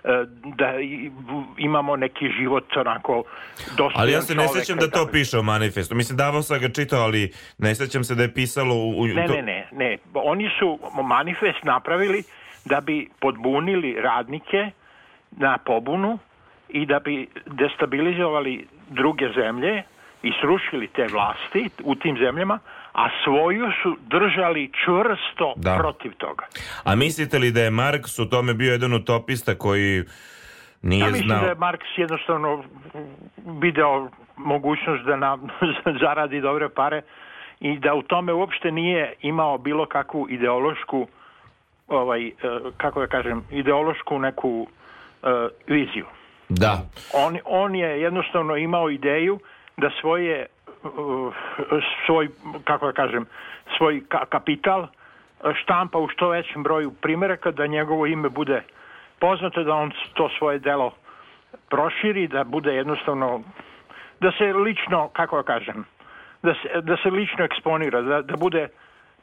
N: e, da i- imamo neki život onako dostojan
F: Ali ja se ne sjećam da to piše u manifestu. Mislim, davao sam ga čitao, ali ne sjećam se da je pisalo u...
N: Ne, ne, ne, ne. Oni su manifest napravili da bi podbunili radnike na pobunu i da bi destabilizovali druge zemlje i srušili te vlasti u tim zemljama, a svoju su držali čvrsto
F: Da.
N: protiv toga.
F: A mislite li da je Marks u tome bio jedan utopista koji nije
N: ja mislim
F: znao...
N: da je Marks jednostavno video mogućnost da na, zaradi dobre pare i da u tome uopšte nije imao bilo kakvu ideološku ovaj, eh, kako da kažem, ideološku neku eh, viziju.
F: Da.
N: On, on je jednostavno imao ideju da svoje uh, svoj, kako da kažem, svoj ka- kapital štampa u što većem broju primjeraka, da njegovo ime bude poznato, da on to svoje delo proširi, da bude jednostavno, da se lično, kako da kažem, da se, da se lično eksponira, da, da bude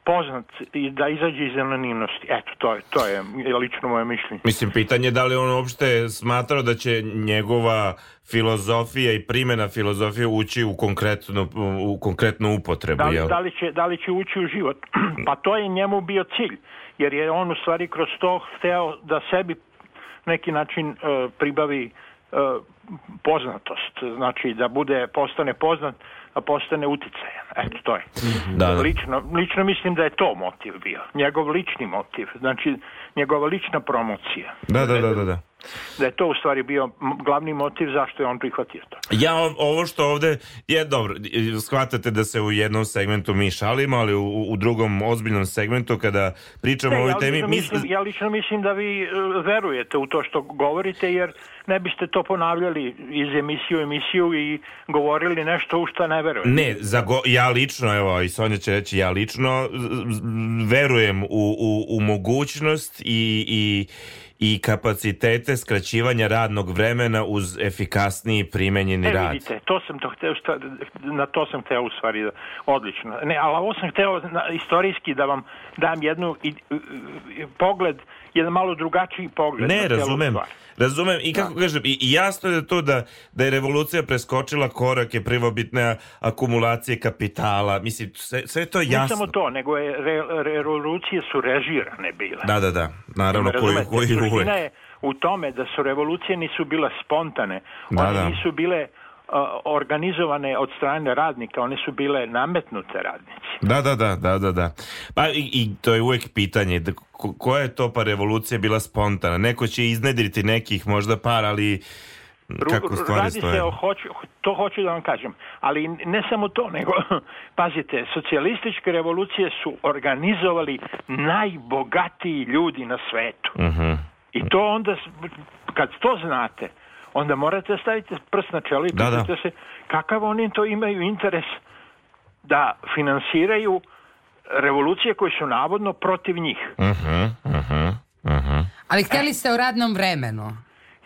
N: poznat i da izađe iz anonimnosti. Eto, to je, to je lično moje mišljenje.
F: Mislim, pitanje je da li on uopšte smatrao da će njegova filozofija i primjena filozofije ući u konkretnu, u konkretnu upotrebu.
N: Da li,
F: jel?
N: da, li će, da li će ući u život? pa to je njemu bio cilj, jer je on u stvari kroz to hteo da sebi neki način e, pribavi e, poznatost, znači da bude postane poznat, postane uticajan. Eto, to je.
F: Da, da.
N: Lično, lično mislim da je to motiv bio, njegov lični motiv, znači njegova lična promocija.
F: Da, da, da, da, da.
N: Da je to u stvari bio glavni motiv zašto je on prihvatio to.
F: Ja ov- ovo što ovde je dobro, shvatate da se u jednom segmentu mi šalimo, ali u, u drugom ozbiljnom segmentu kada pričamo o ovoj
N: ja,
F: temi,
N: lično
F: mi,
N: mislim, ja lično mislim da vi e, verujete u to što govorite, jer ne biste to ponavljali iz emisiju u emisiju i govorili nešto u što ne verujete.
F: Ne, za go- ja lično, evo i Sonja će reći, ja lično verujem u, u, u mogućnost i, i, i kapacitete skraćivanja radnog vremena uz efikasniji primenjeni
N: E,
F: rad.
N: vidite, to sam to hteo, sta- na to sam hteo u stvari, da- odlično. Ne, ali ovo sam hteo na, istorijski da vam dam jednu i, i- i- pogled, jedan malo drugačiji pogled.
F: Ne, razumem.
N: stvar.
F: Razumem i kako kažem, i, i jasno je to da, da je revolucija preskočila korake prvobitne akumulacije kapitala. Mislim, sve, sve to je
N: Ne
F: jasno.
N: samo to, nego je re, revolucije su režirane bile.
F: Da, da, da. Naravno,
N: Me
F: koji, koji uvek.
N: Je u tome da su revolucije nisu bile spontane,
F: Da,
N: one
F: da.
N: nisu bile organizovane od strane radnika, one su bile nametnute radnici.
F: Da, da, da, da, da, da. Pa i, i to je uvijek pitanje, da, ko- koja je to pa revolucija bila spontana? Neko će iznedriti nekih možda par, ali kako stvari
N: Radi
F: stoje?
N: se o, hoću, to hoću da vam kažem, ali ne samo to, nego, pazite, socijalističke revolucije su organizovali najbogatiji ljudi na svetu.
F: Mhm.
N: I to onda, kad to znate, onda morate staviti prst na čelo i
F: Da, da.
N: pitate se kakav oni to imaju interes da finansiraju revolucije koje su navodno protiv njih.
F: Mhm, mhm, mhm.
E: Ali htjeli ste o radnom vremenu.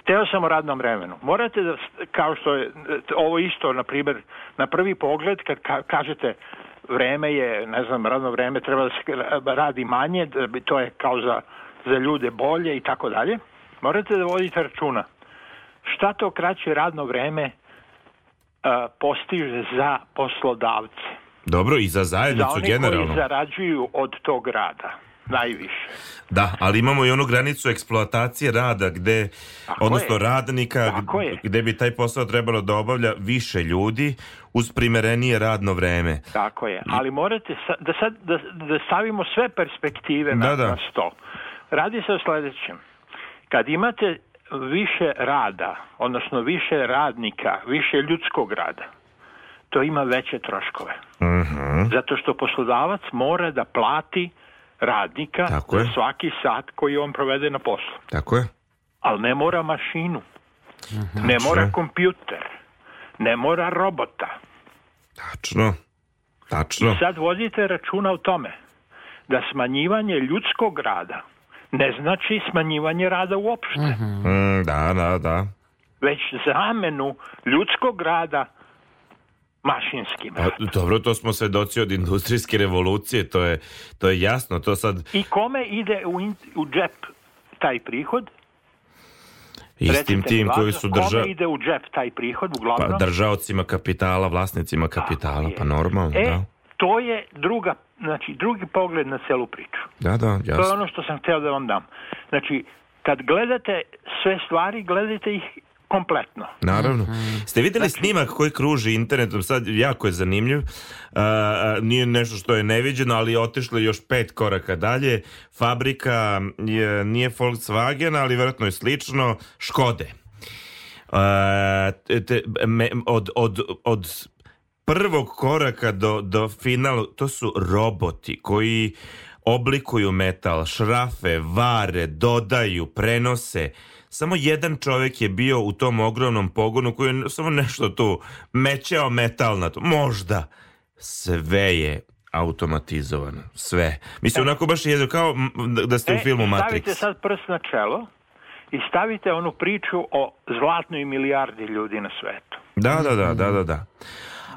N: Hteo sam o radnom vremenu. Morate da, kao što je ovo isto, na primjer, na prvi pogled, kad ka- kažete vreme je, ne znam, radno vreme treba da se ra- radi manje, da bi to je kao za, za ljude bolje i tako dalje, morate da vodite računa. Šta to kraće radno vreme a, postiže za poslodavce?
F: Dobro, i za
N: Za
F: zajednicu
N: one
F: generalno.
N: koji zarađuju od tog rada najviše.
F: Da, ali imamo i onu granicu eksploatacije rada gde, odnosno
N: je.
F: radnika,
N: Tako je.
F: gde bi taj posao trebalo da obavlja više ljudi uz primerenije radno vreme.
N: Tako je, ali morate sa- da sad da, da stavimo sve perspektive na,
F: Da, da.
N: na sto. Radi se o sledećem. Kad imate više rada, odnosno više radnika, više ljudskog rada, to ima veće troškove.
F: Mhm.
N: Zato što poslodavac mora da plati radnika
F: Tako
N: za
F: je.
N: svaki sat koji on provede na poslu.
F: Tako je?
N: Ali ne mora mašinu,
F: Mhm.
N: ne mora kompjuter, ne mora robota.
F: Tačno. Tačno.
N: I sad vodite računa o tome da smanjivanje ljudskog rada ne znači smanjivanje rada uopšte,
F: Mm, da, da, da.
N: već zamenu ljudskog rada mašinskim.
F: Pa, dobro, to smo svedoci od industrijske revolucije, to je, to je jasno, to sad
N: I kome ide u, in- u džep taj prihod?
F: istim tim koji
N: Lazo,
F: su drža,
N: Kome ide u džep taj prihod, uglavnom?
F: pa, držaocima kapitala, vlasnicima kapitala, pa normalno,
N: E,
F: da.
N: to je druga, znači drugi pogled na celu priču.
F: Da, da,
N: To je
F: jasno.
N: ono što sam htio da vam dam. Znači, kad gledate sve stvari, gledajte ih kompletno.
F: Naravno. Ste vidjeli snimak koji kruži internetom, sad jako je zanimljiv, A, a, nije nešto što je neviđeno, ali je otišlo još pet koraka dalje. Fabrika je, nije Volkswagen, ali vjerojatno je slično, Škode. Te- te- me- od, od, od prvog koraka do, do finala, to su roboti koji oblikuju metal, šrafe, vare, dodaju, prenose. Samo jedan čovjek je bio u tom ogromnom pogonu koji je samo nešto tu mećao metal na to. Možda. Sve je automatizovano. Sve. Mislim, onako baš je kao da- ste u filmu
N: E,
F: Matrix.
N: Stavite sad prst na čelo i stavite onu priču o zlatnoj milijardi ljudi na svetu.
F: Da, da, da, da, da, da.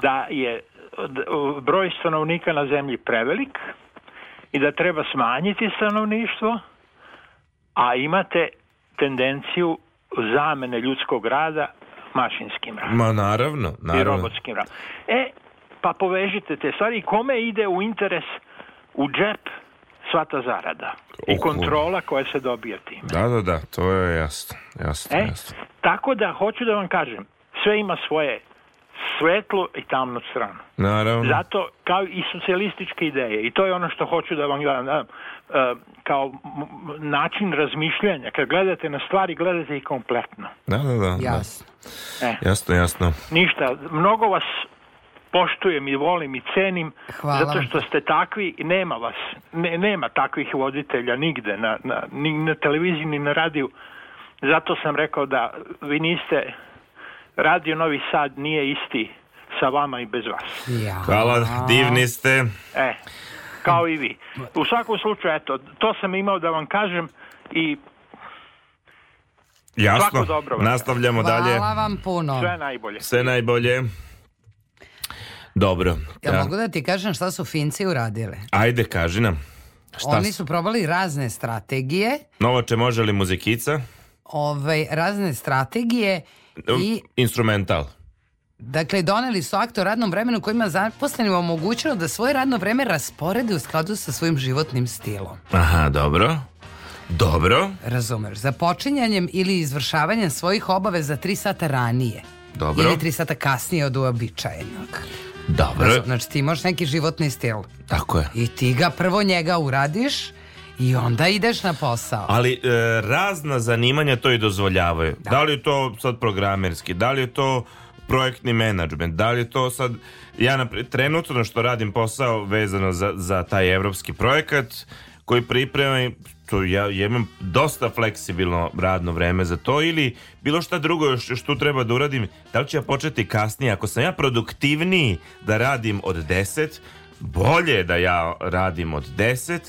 N: Da je d- broj stanovnika na zemlji prevelik i da treba smanjiti stanovništvo, a imate tendenciju zamene ljudskog rada mašinskim radom
F: Ma naravno,
N: i
F: naravno.
N: robotskim radom. E, pa povežite te stvari i kome ide u interes u džep sva ta zarada i kontrola koja se dobija tim.
F: Da, da, da, to je jasno. Jasno,
N: E,
F: jasno.
N: tako da hoću da vam kažem, sve ima svoje svetlu i tamnu stranu.
F: Naravno.
N: Zato kao i socijalističke ideje i to je ono što hoću da vam dam, dam, e, kao način razmišljanja. Kad gledate na stvari, gledate ih kompletno.
F: Da, da, da.
E: Jasno.
N: E,
F: Jasno, jasno.
N: ništa, mnogo vas poštujem i volim i cenim
E: Hvala
N: zato što ste takvi i nema vas, ne, nema takvih voditelja nigde na, na, ni na televiziji ni na radiju zato sam rekao da vi niste radio Novi Sad nije isti sa vama i bez vas
F: Hvala, divni ste.
N: e, kao i vi u svakom slučaju eto, to sam imao da vam kažem i
F: Jasno.
N: Svako dobro vam.
F: Nastavljamo dalje.
E: Hvala vam puno.
N: sve najbolje
F: Sve najbolje. Dobro.
E: Ja
F: Ja.
E: mogu da ti kažem šta su Finci uradili?
F: Ajde, kaži nam. Šta
E: Oni su probali razne strategije,
F: Novače, može li muzikica?
E: ovaj, razne strategije i
F: Instrumental.
E: Dakle, doneli su akt o radnom vremenu kojima zaposlenima omogućilo da svoje radno vreme rasporede u skladu sa svojim životnim stilom.
F: Aha, dobro. Dobro,
E: Razumeš, za počinjanjem ili izvršavanjem svojih obaveza tri sata ranije.
F: Dobro.
E: Ili tri sata kasnije od uobičajenog.
F: dobro.
E: Razum- Znači ti imaš neki životni stil.
F: Tako je.
E: I ti ga prvo njega uradiš i onda ideš na posao.
F: Ali e, razna zanimanja to i dozvoljavaju. Da. li je to sad programerski, da li je to projektni menadžment, da li je to sad ja napri- trenutno što radim posao vezano za, za taj evropski projekat koji pripremam to ja, ja imam dosta fleksibilno radno vreme za to ili bilo šta drugo još što treba da uradim da li ću ja početi kasnije ako sam ja produktivniji da radim od 10 bolje je da ja radim od 10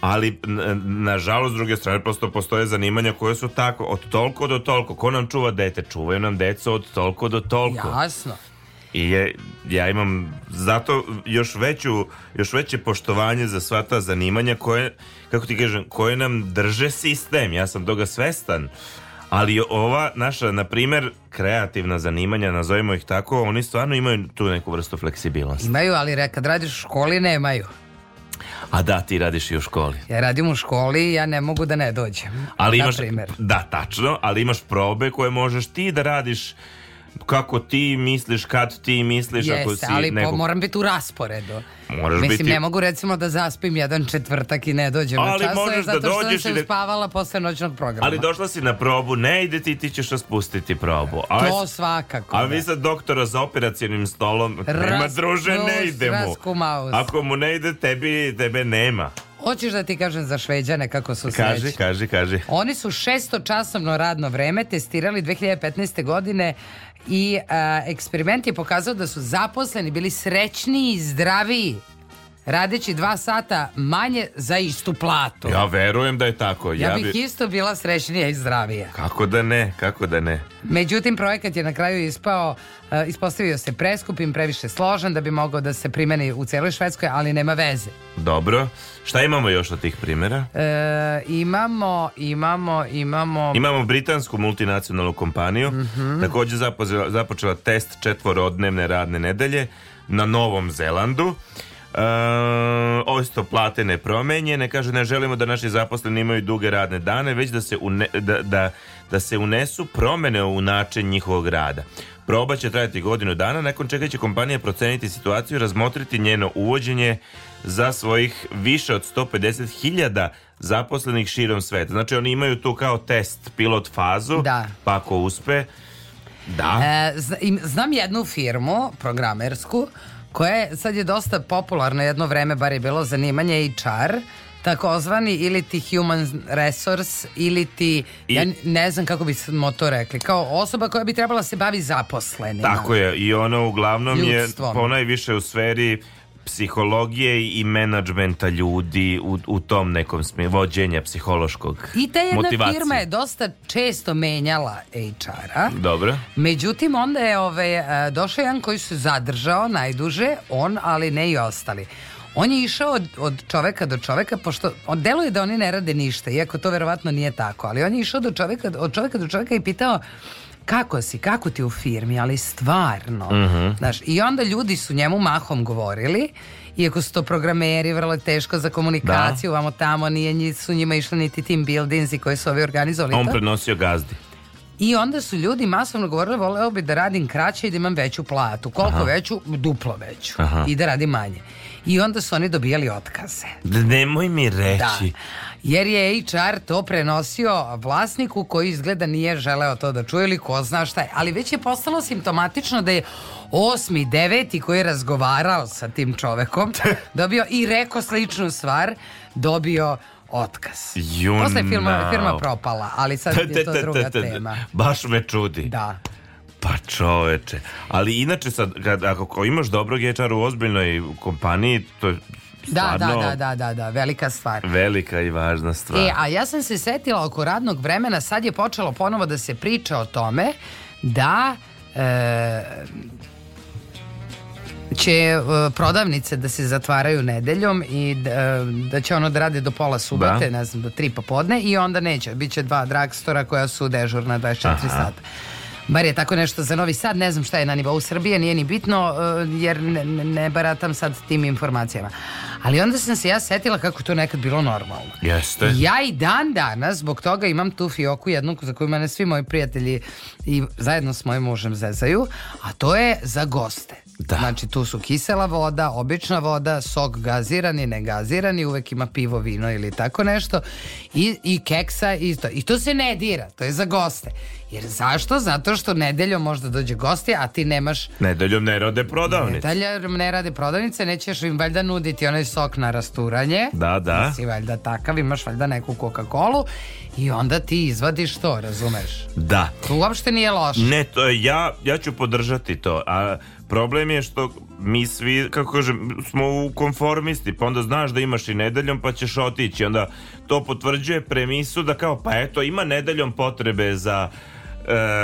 F: ali nažalost s druge strane prosto postoje zanimanja koje su tako od toliko do toliko. Ko nam čuva dete? Čuvaju nam deco od toliko do toliko.
E: Jasno.
F: i je, ja imam zato još veću još veće poštovanje za sva ta zanimanja koje kako ti kažem koje nam drže sistem. Ja sam toga svestan. Ali ova naša na primjer kreativna zanimanja nazovimo ih tako oni stvarno imaju tu neku vrstu fleksibilnosti.
E: Imaju, ali kad radiš u školi nemaju.
F: A da ti radiš i u školi
E: Ja radim u školi i ja ne mogu da ne dođem.
F: Ali
E: Na
F: imaš,
E: primer.
F: da, tačno, ali imaš probe koje možeš ti da radiš kako ti misliš, kad ti misliš, ako
E: Jeste,
F: si
E: ali po-
F: nekog...
E: moram biti u rasporedu.
F: Moraš
E: Mislim,
F: biti-
E: ne mogu recimo da zaspim jedan četvrtak i ne dođem
F: Ali
E: na časove
F: možeš da
E: zato što sam se
F: da-
E: uspavala posle noćnog programa.
F: Ali došla si na probu, ne ide ti, ti ćeš raspustiti probu. A,
E: To svakako.
F: a
E: da.
F: vi sad doktora za operacijonim stolom, nema druže, ne ide mu. Ako mu ne ide, tebi, tebe nema.
E: Hoćeš da ti kažem za šveđane kako su
F: Kaži,
E: srećni?
F: kaži, kaži.
E: Oni su 600 časovno radno vreme testirali 2015. godine i a, eksperiment je pokazao da su zaposleni bili srećniji i zdraviji radeći dva sata manje za istu platu.
F: Ja verujem da je tako.
E: Ja,
F: Ja,
E: bih
F: bi...
E: isto bila srećnija i zdravija.
F: Kako da ne, kako da ne.
E: Međutim, projekat je na kraju ispao, e, ispostavio se preskupim, previše složen da bi mogao da se primeni u celoj Švedskoj, ali nema veze.
F: Dobro. Šta imamo još od tih primjera?
E: E, imamo, imamo, imamo...
F: Imamo britansku multinacionalnu kompaniju,
E: Mhm.
F: također započela, započela test četvorodnevne radne nedelje na Novom Zelandu. E, osto plate nepromenjene, kaže ne želimo da naši zaposleni imaju duge radne dane, već da se, une, da, da, da se unesu promene u način njihovog rada. Proba će trajati godinu dana, nakon čega će kompanija proceniti situaciju i razmotriti njeno uvođenje za svojih više od 150.000 zaposlenih širom sveta. Znači oni imaju tu kao test, pilot fazu,
E: Da.
F: pa ako uspe, da.
E: E, znam jednu firmu, programersku, koja je, sad je dosta popularna jedno vreme, bar je bilo zanimanje HR, takozvani ili ti human resource ili ti,
F: I-
E: ja ne znam kako bismo to rekli, kao osoba koja bi trebala se bavi zaposlenima.
F: Tako je, i ono uglavnom
E: Ljudstvom.
F: je ponajviše u sferi psihologije i menadžmenta ljudi u, u tom nekom smislu, vođenja psihološkog
E: I ta jedna
F: motivacije.
E: firma je dosta često menjala HR-a.
F: Dobro.
E: Međutim, onda je ovaj, e, došao jedan koji se zadržao najduže, on, ali ne i ostali. On je išao od, od čoveka do čoveka, pošto on deluje da oni ne rade ništa, iako to verovatno nije tako, ali on je išao do čoveka, od čoveka do čoveka i pitao kako si, kako ti u firmi, ali stvarno.
O: Mhm.
E: Znaš, I onda ljudi su njemu mahom govorili, iako su to programeri, vrlo je teško za komunikaciju, vamo tamo nije, su njima išli niti team buildings i koji su ovi organizovali
F: On
E: to.
F: prenosio gazdi.
E: I onda su ljudi masovno govorili voleo bi da radim kraće i da imam veću platu. Koliko
F: Aha.
E: veću? Duplo veću.
F: Aha.
E: I da radim manje. I onda su oni dobijali otkaze.
F: D- Nemoj mi
E: Da. Jer je HR to prenosio vlasniku koji izgleda nije želeo to da čuje ili ko zna šta je. Ali već je postalo simptomatično da je osmi, deveti koji je razgovarao sa tim čovekom dobio i rekao sličnu stvar, dobio otkaz.
F: Ju,
E: Posle je firma, firma propala, ali sad je to druga tema.
F: Baš me čudi.
E: Da.
F: Pa čoveče. Ali inače sad, kad, ako, imaš dobrog HR u ozbiljnoj kompaniji, to je
E: Da, da, da, da, da, da, velika stvar.
F: velika i važna stvar.
E: E, a ja sam se setila oko radnog vremena, sad je počelo ponovo da se priča o tome da e, će e, prodavnice da se zatvaraju nedeljom i da, da će ono da rade do pola subote,
F: Da.
E: ne znam, do tri popodne i onda neće. Biće dva dragstora koja su dežurna 24
F: Aha.
E: sata. Bar je tako nešto za Novi Sad, ne znam šta je na nivou Srbije, nije ni bitno, e, jer ne, ne- baratam sad tim informacijama. Ali onda sam se ja setila kako to nekad bilo normalno.
F: Jeste.
E: Ja i dan danas zbog toga imam tu fioku jednu za koju mene svi moji prijatelji i zajedno s mojim mužem zezaju, a to je za goste. Znači tu su kisela voda, obična voda, sok gazirani, negazirani, uvek ima pivo, vino ili tako nešto i, i keksa isto. I to se ne dira, to je za goste. Jer zašto? Zato što nedeljom možda dođe gosti, a ti nemaš
F: Nedeljom ne rode prodavnice.
E: Nedeljom ne rade prodavnice, nećeš im valjda nuditi onaj sok na rasturanje.
F: Da, da.
E: Si valjda takav, imaš valjda neku Coca-Colu i onda ti izvadiš to, razumeš?
F: Da.
E: To uopšte nije loše.
F: Ne, to je, ja, ja ću podržati to, a problem je što mi svi, kako kažem, smo u konformisti, pa onda znaš da imaš i nedeljom pa ćeš otići, onda to potvrđuje premisu da kao, pa eto, ima nedeljom potrebe za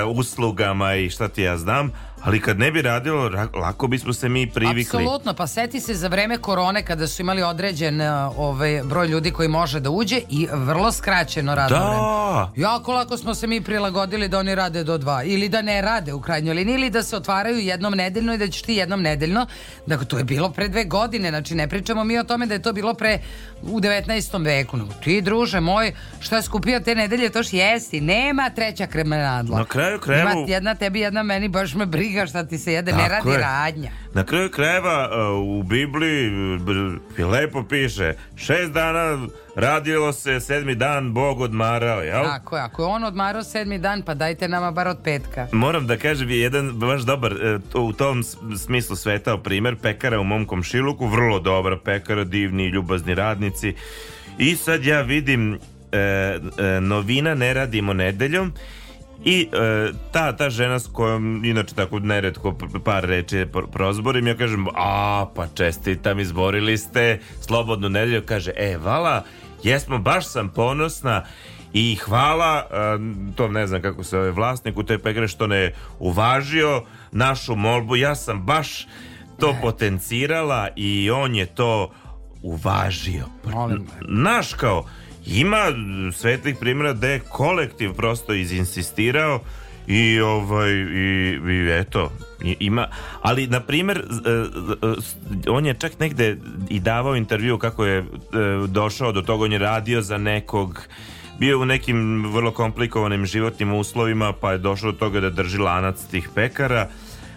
F: uslugama i šta ti ja znam, ali kad ne bi radilo, ra- lako bismo se mi privikli.
E: Apsolutno, pa seti se za vreme korone kada su imali određen uh, ovaj, broj ljudi koji može da uđe i vrlo skraćeno radno
F: Da.
E: vreme. Jako lako smo se mi prilagodili da oni rade do dva ili da ne rade u krajnjoj liniji ili da se otvaraju jednom nedeljno i da ćeš ti jednom nedeljno. Dakle, to je bilo pre dve godine, znači ne pričamo mi o tome da je to bilo pre u 19. veku. Nego ti, druže moj, šta je skupio te nedelje, toš jesti. Nema treća kremenadla.
F: Na kraju krajeva-
E: Ima jedna tebi, jedna meni, baš me briga šta ti se jede, ne
F: Tako
E: radi
F: je.
E: radnja.
F: Na kraju krajeva uh, u Bibliji uh, lepo piše šest dana radilo se, sedmi dan Bog odmarao, jel?
E: Tako je, ako je on odmarao sedmi dan, pa dajte nama bar od petka.
F: Moram da kažem je jedan baš dobar e, u tom smislu svetao primer pekara u mom komšiluku, vrlo dobra pekara, divni, ljubazni radnici. I sad ja vidim e, e, novina ne radimo nedeljom i e, ta, ta žena s kojom inače tako neretko par reči pr- prozborim, ja kažem, a pa čestitam, izborili ste slobodnu nedelju, kaže, e, vala, jesmo, baš sam ponosna i hvala, a, to ne znam kako se zove vlasnik u toj pekare što ne uvažio našu molbu, ja sam baš to potencirala i on je to uvažio. Naš kao, ima svetlih primjera da je kolektiv prosto izinsistirao i ovaj i, i eto ima ali na primjer e, z- on je čak negde i davao intervju kako je e, došao do toga on je radio za nekog bio u nekim vrlo komplikovanim životnim uslovima pa je došao do toga da drži lanac tih pekara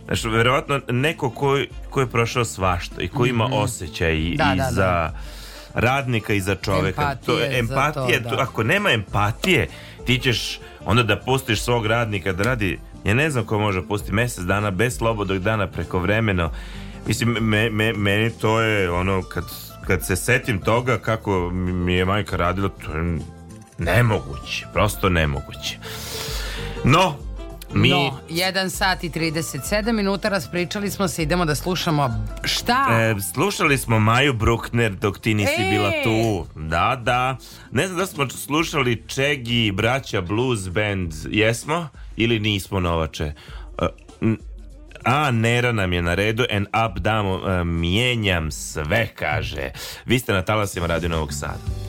F: Znači, verovatno neko ko, ko je prošao svašta i ko ima
E: Mhm.
F: osjećaj i,
E: Da,
F: i
E: da, da.
F: Radnika i za čoveka.
E: Empatije
F: to je empatije.
E: to,
F: to-
E: da.
F: ako nema empatije, ti ćeš onda da pustiš svog radnika da radi, ja ne znam ko može pustiti mjesec dana bez slobodnog dana preko vremeno. Mislim, me, me- meni to je ono, kad, kad se setim toga kako mi je majka radila, to je nemoguće, prosto nemoguće. No, mi...
E: No, 1 sat i 37 minuta raspričali smo se, idemo da slušamo šta?
F: E, slušali smo Maju Bruckner dok ti nisi
E: E!
F: bila tu. Da, da. Ne znam da smo slušali Čegi i braća Blues Band. Jesmo? Ili nismo Novače? E, a, Nera nam je na redu and up damo e, mijenjam sve, kaže. Vi ste na talasima Radio Novog Sada.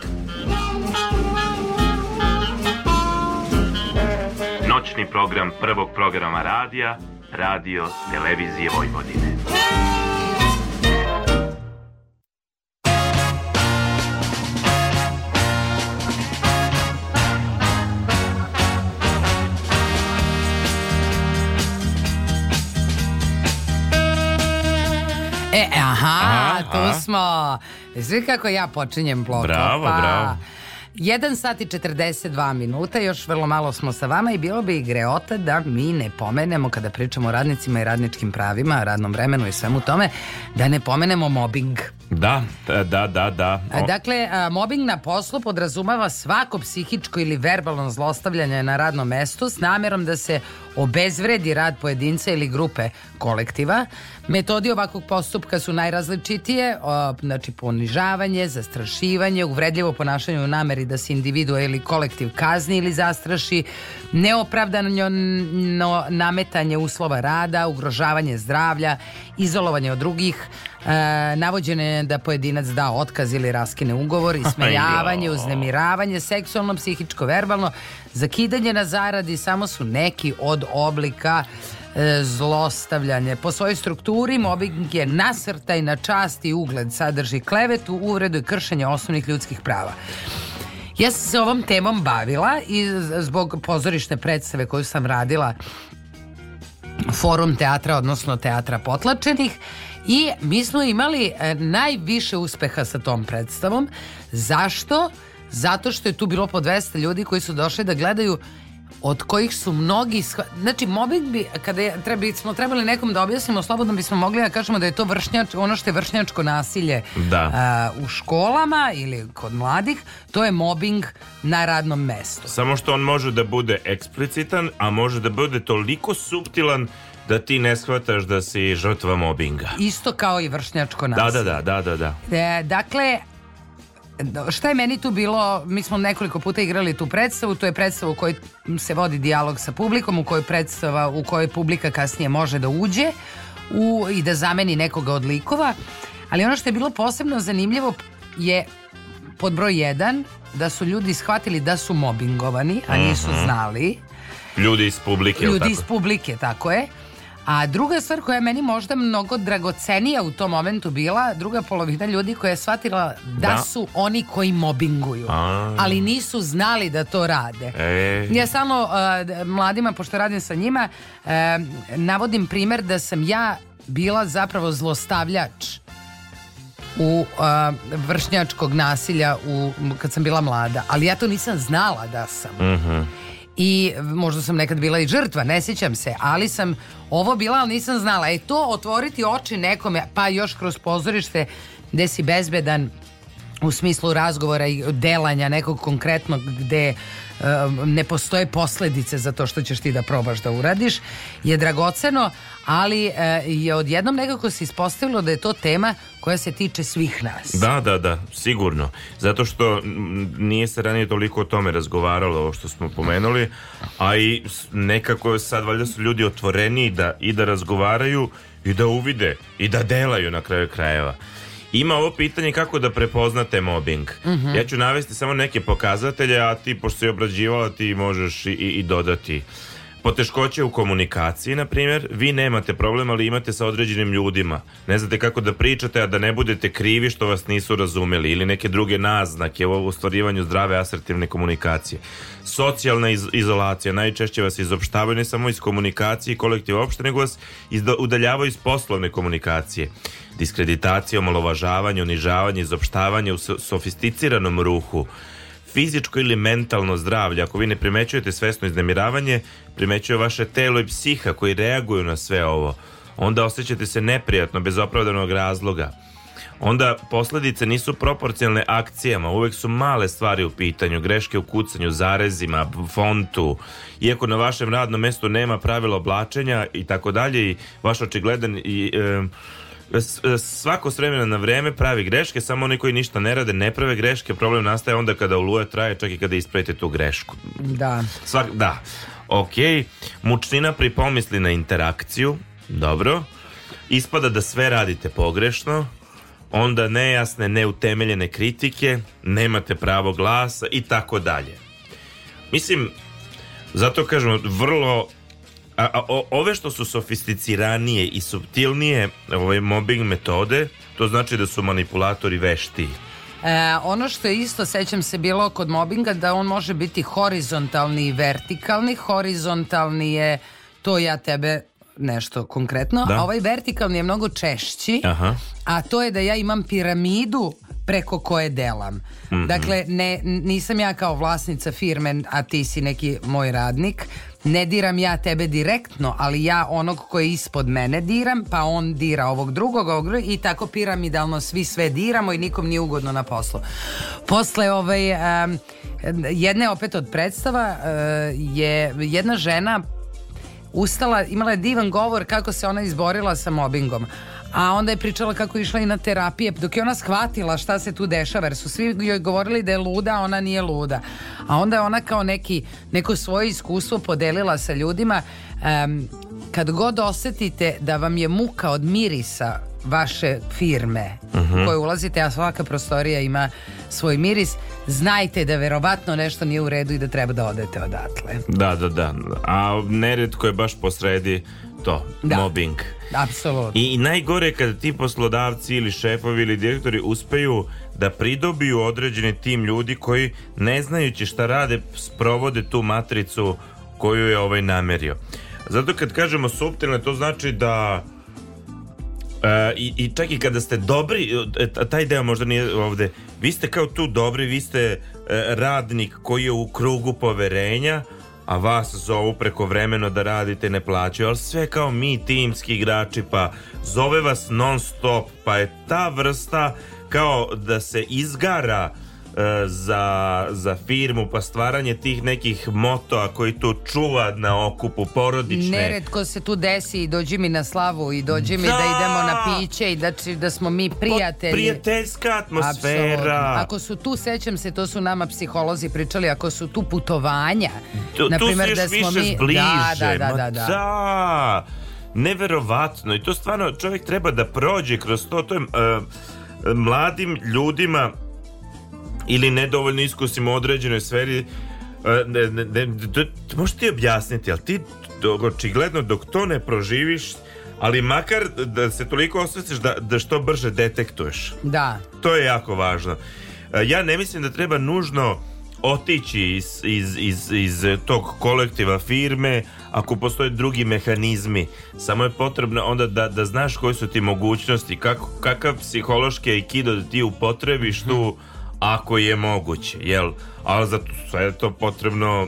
J: Noćni program prvog programa radija, radio, televizije Vojvodine.
E: E, aha,
F: Aha,
E: tu
F: aha.
E: smo. Svi kako ja počinjem bloko.
F: Bravo,
E: pa,
F: bravo.
E: 1 sat i 42 minuta, još vrlo malo smo sa vama i bilo bi greota da mi ne pomenemo kada pričamo o radnicima i radničkim pravima, radnom vremenu i svemu tome, da ne pomenemo mobbing.
F: Da, da, da, da. da.
E: A, Dakle, mobbing na poslu podrazumava svako psihičko ili verbalno zlostavljanje na radnom mestu s namjerom da se obezvredi rad pojedinca ili grupe kolektiva. Metodi ovakvog postupka su najrazličitije, o, znači ponižavanje, zastrašivanje, uvredljivo ponašanje u nameri da se individua ili kolektiv kazni ili zastraši, neopravdano no, nametanje uslova rada, ugrožavanje zdravlja, izolovanje od drugih, e, navođenje da pojedinac da otkaz ili raskine ugovor, ismejavanje, uznemiravanje, seksualno, psihičko, verbalno, zakidanje na zaradi samo su neki od oblika e, zlostavljanje. Po svojoj strukturi mobbing je nasrtaj na čast i ugled, sadrži klevetu, uvredu i kršenje osnovnih ljudskih prava. Ja sam se ovom temom bavila i zbog pozorišne predstave koju sam radila forum teatra, odnosno teatra potlačenih i mi smo imali e, najviše uspeha sa tom predstavom. Zašto? Zato što je tu bilo po 200 ljudi koji su došli da gledaju od kojih su mnogi shva- znači mobbing bi kada je, treba, smo trebali nekom da objasnimo slobodno bismo mogli da kažemo da je to vršnjač, ono što je vršnjačko nasilje
F: Da.
E: a, u školama ili kod mladih to je mobbing na radnom mestu
F: Samo što on može da bude eksplicitan, a može da bude toliko suptilan da ti ne shvataš da si žrtva mobinga.
E: isto kao i vršnjačko
F: Da,
E: nasilje
F: da, da, da, da, da.
E: E, dakle, šta je meni tu bilo, mi smo nekoliko puta igrali tu predstavu, to je predstava u kojoj se vodi dijalog sa publikom, u kojoj predstava, u kojoj publika kasnije može da uđe u, i da zameni nekoga od likova, ali ono što je bilo posebno zanimljivo je pod broj jedan, da su ljudi shvatili da su mobingovani, a nisu
F: Mhm.
E: znali.
F: Ljudi iz publike,
E: Ljudi
F: tako?
E: iz publike, tako je. A druga stvar koja je meni možda mnogo dragocenija u tom momentu bila, druga polovina ljudi koja je shvatila da,
F: Da.
E: su oni koji mobinguju,
F: A.
E: ali nisu znali da to rade.
F: E.
E: Ja stalno uh, mladima, pošto radim sa njima, uh, navodim primer da sam ja bila zapravo zlostavljač u uh, vršnjačkog nasilja u, kad sam bila mlada, ali ja to nisam znala da sam.
F: Mhm.
E: I možda sam nekad bila i žrtva, ne sjećam se, ali sam ovo bila, ali nisam znala. E to otvoriti oči nekome, pa još kroz pozorište gde si bezbedan u smislu razgovora i delanja nekog konkretnog gde ne postoje posledice za to što ćeš ti da probaš da uradiš je dragoceno, ali e, je odjednom nekako se ispostavilo da je to tema koja se tiče svih nas.
F: Da, da, da, sigurno. Zato što nije se ranije toliko o tome razgovaralo, ovo što smo pomenuli, a i nekako sad valjda su ljudi otvoreni da, i da razgovaraju i da uvide i da delaju na kraju krajeva. Ima ovo pitanje kako da prepoznate mobbing.
P: Mhm.
F: Ja ću navesti samo neke pokazatelje, a ti, pošto si obrađivala, ti možeš i, i, i dodati. Poteškoće u komunikaciji, na primjer, vi nemate problem, ali imate sa određenim ljudima. Ne znate kako da pričate, a da ne budete krivi što vas nisu razumeli ili neke druge naznake u ostvarivanju zdrave asertivne komunikacije. Socijalna iz- izolacija, najčešće vas izopštavaju ne samo iz komunikacije i kolektiva uopšte, nego vas udaljavaju iz poslovne komunikacije. Diskreditacija, omalovažavanje, unižavanje, izopštavanje u so- sofisticiranom ruhu, fizičko ili mentalno zdravlje, ako vi ne primećujete svesno iznemiravanje, primećuje vaše telo i psiha koji reaguju na sve ovo. Onda osjećate se neprijatno, bez opravdanog razloga. Onda posledice nisu proporcionalne akcijama, uvek su male stvari u pitanju, greške u kucanju, zarezima, fontu. Iako na vašem radnom mestu nema pravila oblačenja i tako dalje i vaš očigledan i S- svako s vremena na vreme pravi greške, samo oni koji ništa ne rade ne prave greške, problem nastaje onda kada oluja traje, čak i kada ispravite tu grešku.
E: Da.
F: Svak, da, ok, mučnina pri pomisli na interakciju, dobro, ispada da sve radite pogrešno, onda nejasne, neutemeljene kritike, nemate pravo glasa i tako dalje. Mislim, zato kažemo, vrlo a, a, o- ove što su sofisticiranije i subtilnije ove mobbing metode, to znači da su manipulatori vešti.
E: E, ono što je isto, sećam se, bilo kod mobinga, da on može biti horizontalni i vertikalni. Horizontalni je to ja tebe nešto konkretno,
F: Da.
E: a ovaj vertikalni je mnogo češći,
F: Aha.
E: a to je da ja imam piramidu preko koje delam.
F: Mhm.
E: Dakle, ne, nisam ja kao vlasnica firme, a ti si neki moj radnik, ne diram ja tebe direktno, ali ja onog koji je ispod mene diram, pa on dira ovog drugog, ovog drugog i tako piramidalno svi sve diramo i nikom nije ugodno na poslu. Posle ovaj, em, jedne opet od predstava e, je jedna žena ustala, imala je divan govor kako se ona izborila sa mobingom. A onda je pričala kako je išla i na terapije, dok je ona shvatila šta se tu dešava, jer su svi joj govorili da je luda, a ona nije luda. A onda je ona kao neki, neko svoje iskustvo podelila sa ljudima. Em, kad god osetite da vam je muka od mirisa vaše firme
F: Mhm.
E: u koju ulazite, a svaka prostorija ima svoj miris, znajte da verovatno nešto nije u redu i da treba da odete odatle.
F: Da, da, da. A neretko je baš posredi to,
E: Da.
F: mobbing.
E: Apsolutno.
F: I, I najgore je kada ti poslodavci ili šefovi ili direktori uspeju da pridobiju određeni tim ljudi koji ne znajući šta rade sprovode tu matricu koju je ovaj namerio. Zato kad kažemo suptilne to znači da E, i, I čak i kada ste dobri, e, taj deo možda nije ovde, vi ste kao tu dobri, vi ste e, radnik koji je u krugu poverenja, a vas zovu preko vremeno da radite ne plaćaju, ali sve kao mi timski igrači, pa zove vas non stop, pa je ta vrsta kao da se izgara za, za firmu, pa stvaranje tih nekih motoa koji tu čuva na okupu porodične.
E: Neretko se tu desi i dođi mi na slavu i dođi mi da,
F: Da!
E: idemo na piće i da, da smo mi prijatelji.
F: Prijateljska atmosfera.
E: Apsolutno. Ako su tu, sećam se, to su nama psiholozi pričali, ako su tu putovanja,
F: Tu, tu se
E: da
F: još
E: smo
F: više
E: mi...
F: zbliže.
E: Da, da, da, da, da.
F: da. Neverovatno. I to stvarno čovjek treba da prođe kroz to. To je e, mladim ljudima ili nedovoljno iskusim u određenoj sferi e, ne, ne, ne, možeš ti objasniti, ali ti očigledno dok to ne proživiš ali makar da se toliko osvestiš da, da što brže detektuješ.
E: Da.
F: To je jako važno. E, Ja ne mislim da treba nužno otići iz, iz, iz, iz tog kolektiva firme ako postoje drugi mehanizmi. Samo je potrebno onda da, da znaš koje su ti mogućnosti, kako, kakav psihološki aikido da ti upotrebiš tu ako je moguće, jel? Ali za to- sve je to potrebno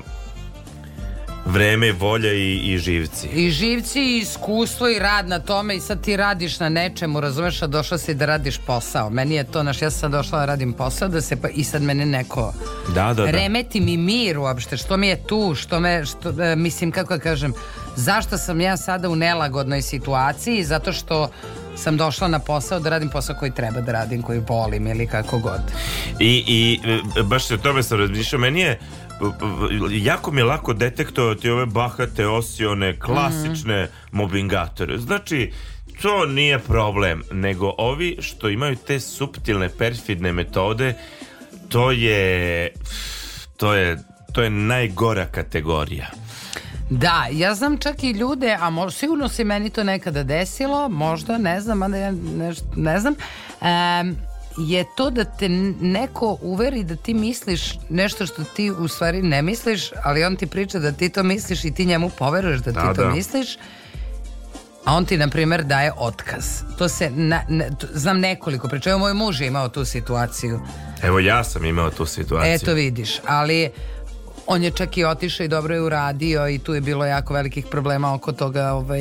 F: vreme, volja i, i živci.
E: I živci, i iskustvo, i rad na tome i sad ti radiš na nečemu, razumeš, a došla si da radiš posao. Meni je to, naš, ja sam došla da radim posao, da se pa, i sad mene neko
F: Da, da, da.
E: remeti mi mir uopšte, što mi je tu, što me, što, e, mislim, kako da kažem, zašto sam ja sada u nelagodnoj situaciji, zato što sam došla na posao da radim posao koji treba da radim, koji volim ili kako god.
F: I, i e, baš se o tome sam razmišljao, meni je jako mi je lako detektovati ove bahate, osione, klasične mobingatore. Znači, to nije problem, nego ovi što imaju te suptilne, perfidne metode, to je to je to je najgora kategorija.
E: Da, ja znam čak i ljude, a mo, sigurno se meni to nekada desilo, možda, ne znam, mada ja neš, ne znam, em, je to da te neko uveri da ti misliš nešto što ti u stvari ne misliš, ali on ti priča da ti to misliš i ti njemu poveruješ da ti
F: Da,
E: to
F: da.
E: misliš, a on ti, na primjer, daje otkaz. To se, na, ne- to- znam nekoliko priča, evo moj muž je imao tu situaciju.
F: Evo ja sam imao tu situaciju.
E: Eto vidiš, ali on je čak i otišao i dobro je uradio i tu je bilo jako velikih problema oko toga ovaj,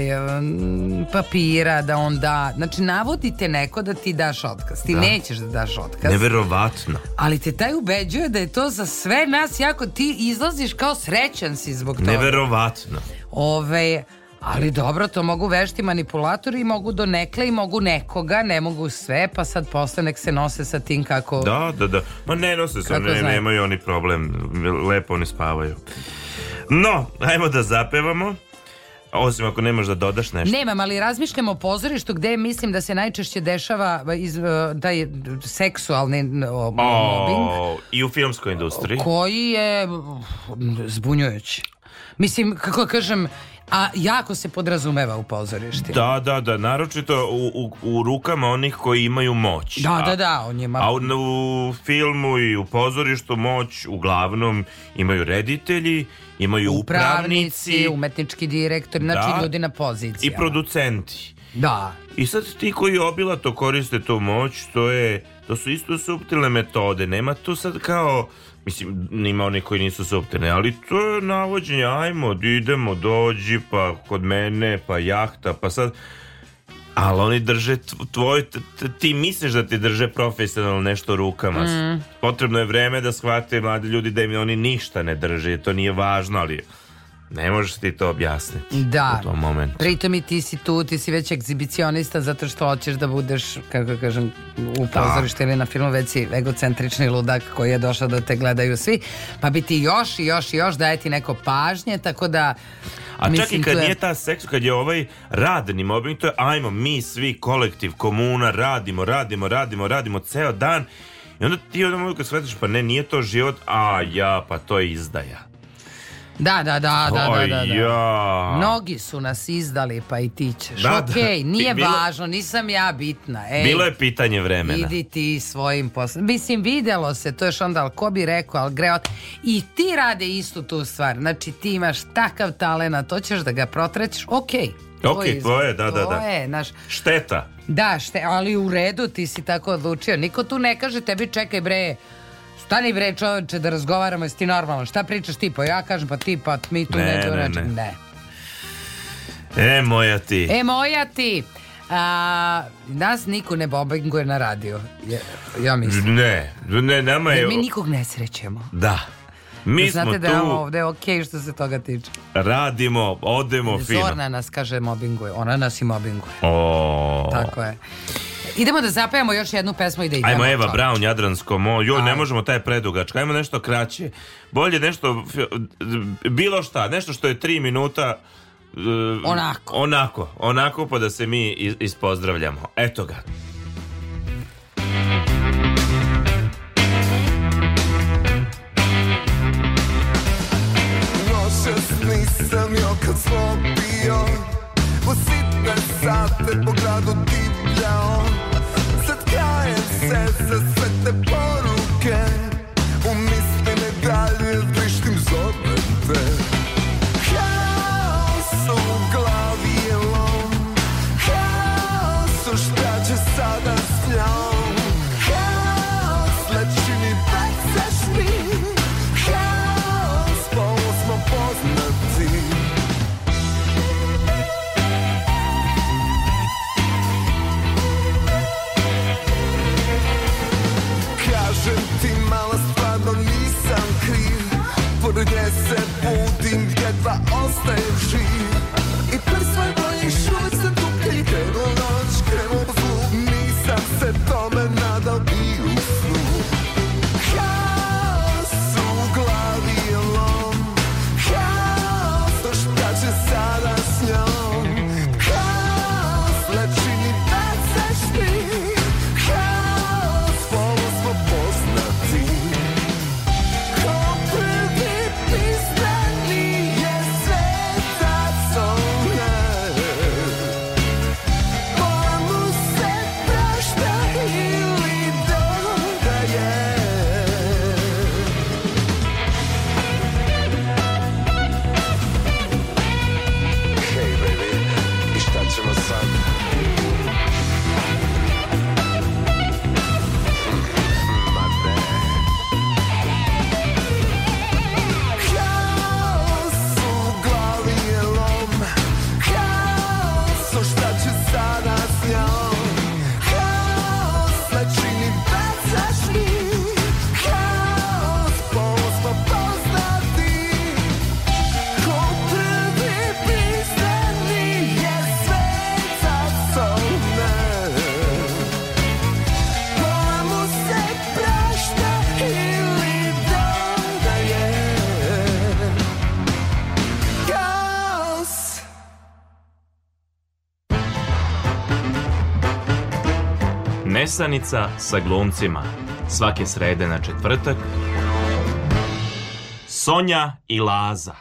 E: papira da on da. Znači navodite neko da ti daš otkaz. Ti
F: Da.
E: nećeš da daš otkaz.
F: Neverovatno.
E: Ali te taj ubeđuje da je to za sve nas jako, ti izlaziš kao srećan si zbog toga.
F: Neverovatno.
E: Ove, ali dobro, to mogu vešti manipulatori i mogu do nekle i mogu nekoga, ne mogu sve, pa sad posle nek se nose sa tim kako...
F: Da, da, da. Ma ne nose se, ne, nemaju oni problem. Lepo oni spavaju. No, ajmo da zapevamo. Osim ako nemaš da dodaš nešto.
E: Nemam, ali razmišljam o pozorištu gde mislim da se najčešće dešava iz, uh, taj seksualni mobbing
F: O, I u filmskoj industriji.
E: koji je zbunjujući. Mislim, kako kažem, a jako se podrazumeva u pozorištima.
F: Da, da, da, naročito u, u, u rukama onih koji imaju moć.
E: Da,
F: A-
E: da, da, on je ma-
F: A u, u filmu i u pozorištu moć uglavnom imaju reditelji, imaju
E: upravnici,
F: upravnici
E: umetnički direktori, znači
F: Da.
E: ljudi na
F: i
E: pozicijama.
F: producenti.
E: Da.
F: I sad ti koji obilato koriste tu moć, to je to su isto suptilne metode. Nema tu sad kao Mislim, nima oni koji nisu suptilni, ali to je navođenje, ajmo, idemo, dođi, pa kod mene, pa jahta, pa sad... Ali oni drže tv- tvoj, ti misliš da ti drže profesionalno nešto rukama.
E: Mm.
F: Potrebno je vreme da shvate mladi ljudi da im oni ništa ne drže, to nije važno, ali ne možeš ti to objasniti
E: Da.
F: u tom momentu.
E: Pritom i ti si tu, ti si već egzibicionista zato što hoćeš da budeš, kako kažem, u pozorištu ili na filmu već si egocentrični ludak koji je došao da te gledaju svi, pa bi ti još i još i još daje ti neko pažnje, tako da
F: A čak
E: mislim,
F: i kad
E: je-
F: nije ta seks, kad je ovaj radni mobbing, to je ajmo mi svi kolektiv, komuna, radimo, radimo, radimo, radimo ceo dan i onda ti onda mogu kad shvatiš, pa ne, nije to život, a ja, pa to je izdaja.
E: Da, da, da, da, da, da, da.
F: ja.
E: Mnogi su nas izdali, pa i ti ćeš.
F: Da, da.
E: Okej, nije
F: Bilo-
E: važno, nisam ja bitna. Ej,
F: Bilo je pitanje vremena.
E: Idi ti svojim poslom. Mislim, vidjelo se, to još onda, ali ko bi rekao, ali greot. I ti rade istu tu stvar. Znači, ti imaš takav talent, to ćeš da ga protrećeš, okej.
F: Ok, to je, da, da,
E: To
F: da.
E: je, znaš,
F: Šteta.
E: da, šte, ali u redu, ti si tako odlučio. Niko tu ne kaže tebi, čekaj bre, stani bre čoveče da razgovaramo, jesi ti normalno, šta pričaš ti, pa ja kažem, pa ti, pa mi tu
F: Ne,
E: ne,
F: ne,
E: ne,
F: ne.
E: ne.
F: E, moja ti.
E: E, moja ti. A, nas niko ne bombinguje na radio. Ja, ja mislim.
F: Ne, ne, nama je...
E: Jer mi nikog ne srećemo.
F: Da. Mi
E: Znate
F: smo
E: da je
F: tu,
E: ovde okej što se toga tiče.
F: radimo, odemo fino.
E: Zorna nas kaže mobinguje, ona nas i mobinguje.
F: O.
E: Tako je. Idemo da zapevamo još jednu pesmu i da idemo.
F: Ajmo Eva
E: čovječe.
F: Brown, Jadransko mo. Joj, ne možemo taj predugačka. Ajmo nešto kraće. Bolje nešto, bilo šta, nešto što je tri minuta. e,
E: Onako.
F: Onako, onako pa da se mi is- ispozdravljamo. Eto ga.
I: Noćas nisam jo kad smo bio U sitne sate po gradu divljao se
J: Nesanica sa glumcima. Svake srede na četvrtak. Sonja i Laza.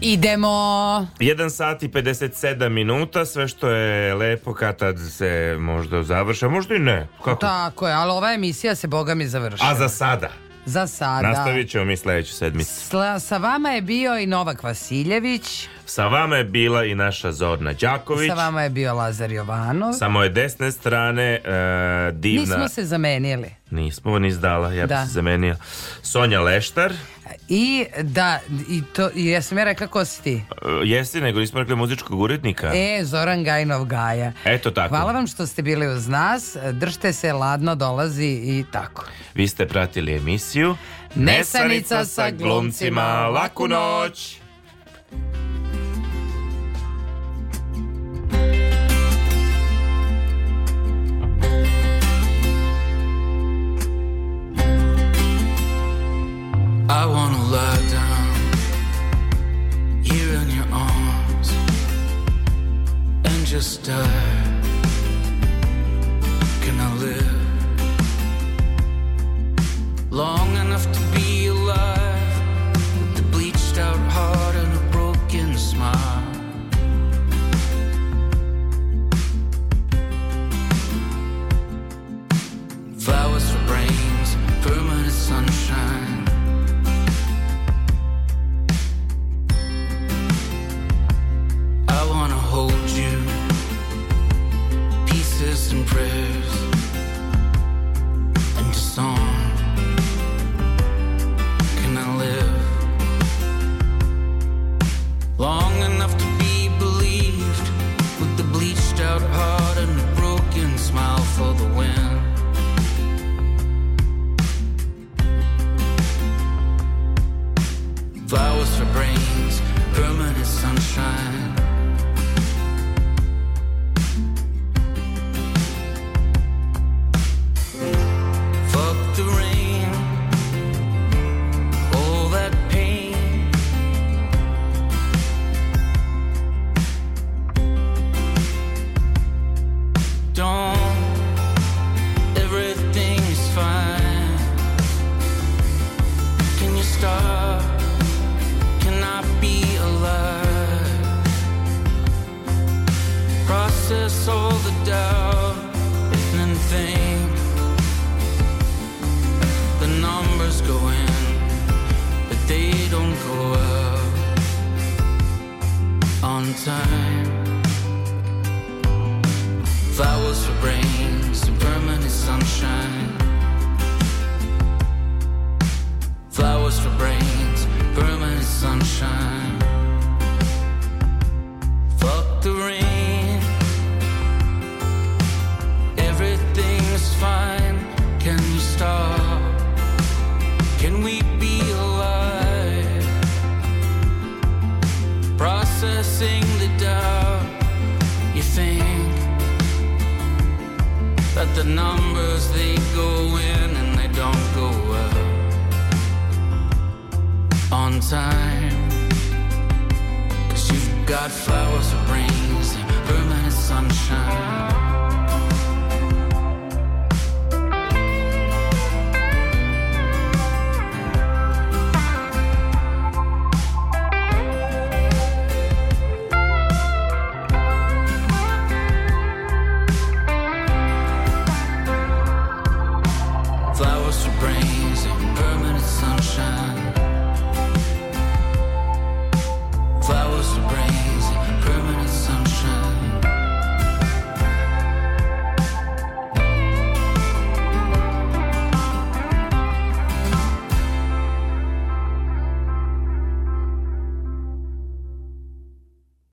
E: Idemo.
F: 1 sat i 57 minuta, sve što je lepo kad se možda završa, možda i ne. Kako?
E: Tako je, ali ova emisija se boga mi završila.
F: A za sada?
E: Za sada.
F: Nastavit ćemo mi sledeću sedmicu.
E: Sla- sa vama je bio i Novak Vasiljević,
F: Sa vama je bila i naša Zorna Đaković.
E: sa vama je bio Lazar Jovanov.
F: Sa moje desne strane e, divna...
E: Nismo se zamenili.
F: Nismo ni izdala, ja bih
E: Da.
F: se zamenio. Sonja Leštar.
E: I da, i to, i jesam ja rekla ko si ti?
F: E, jesi, nego nismo rekli muzičkog urednika.
E: E, Zoran Gajnov Gaja.
F: Eto tako.
E: Hvala vam što ste bili uz nas. Držte se, ladno dolazi i tako.
F: Vi ste pratili emisiju
E: Nesanica sa glumcima.
F: Laku noć!
I: I wanna lie down here in your arms and just die.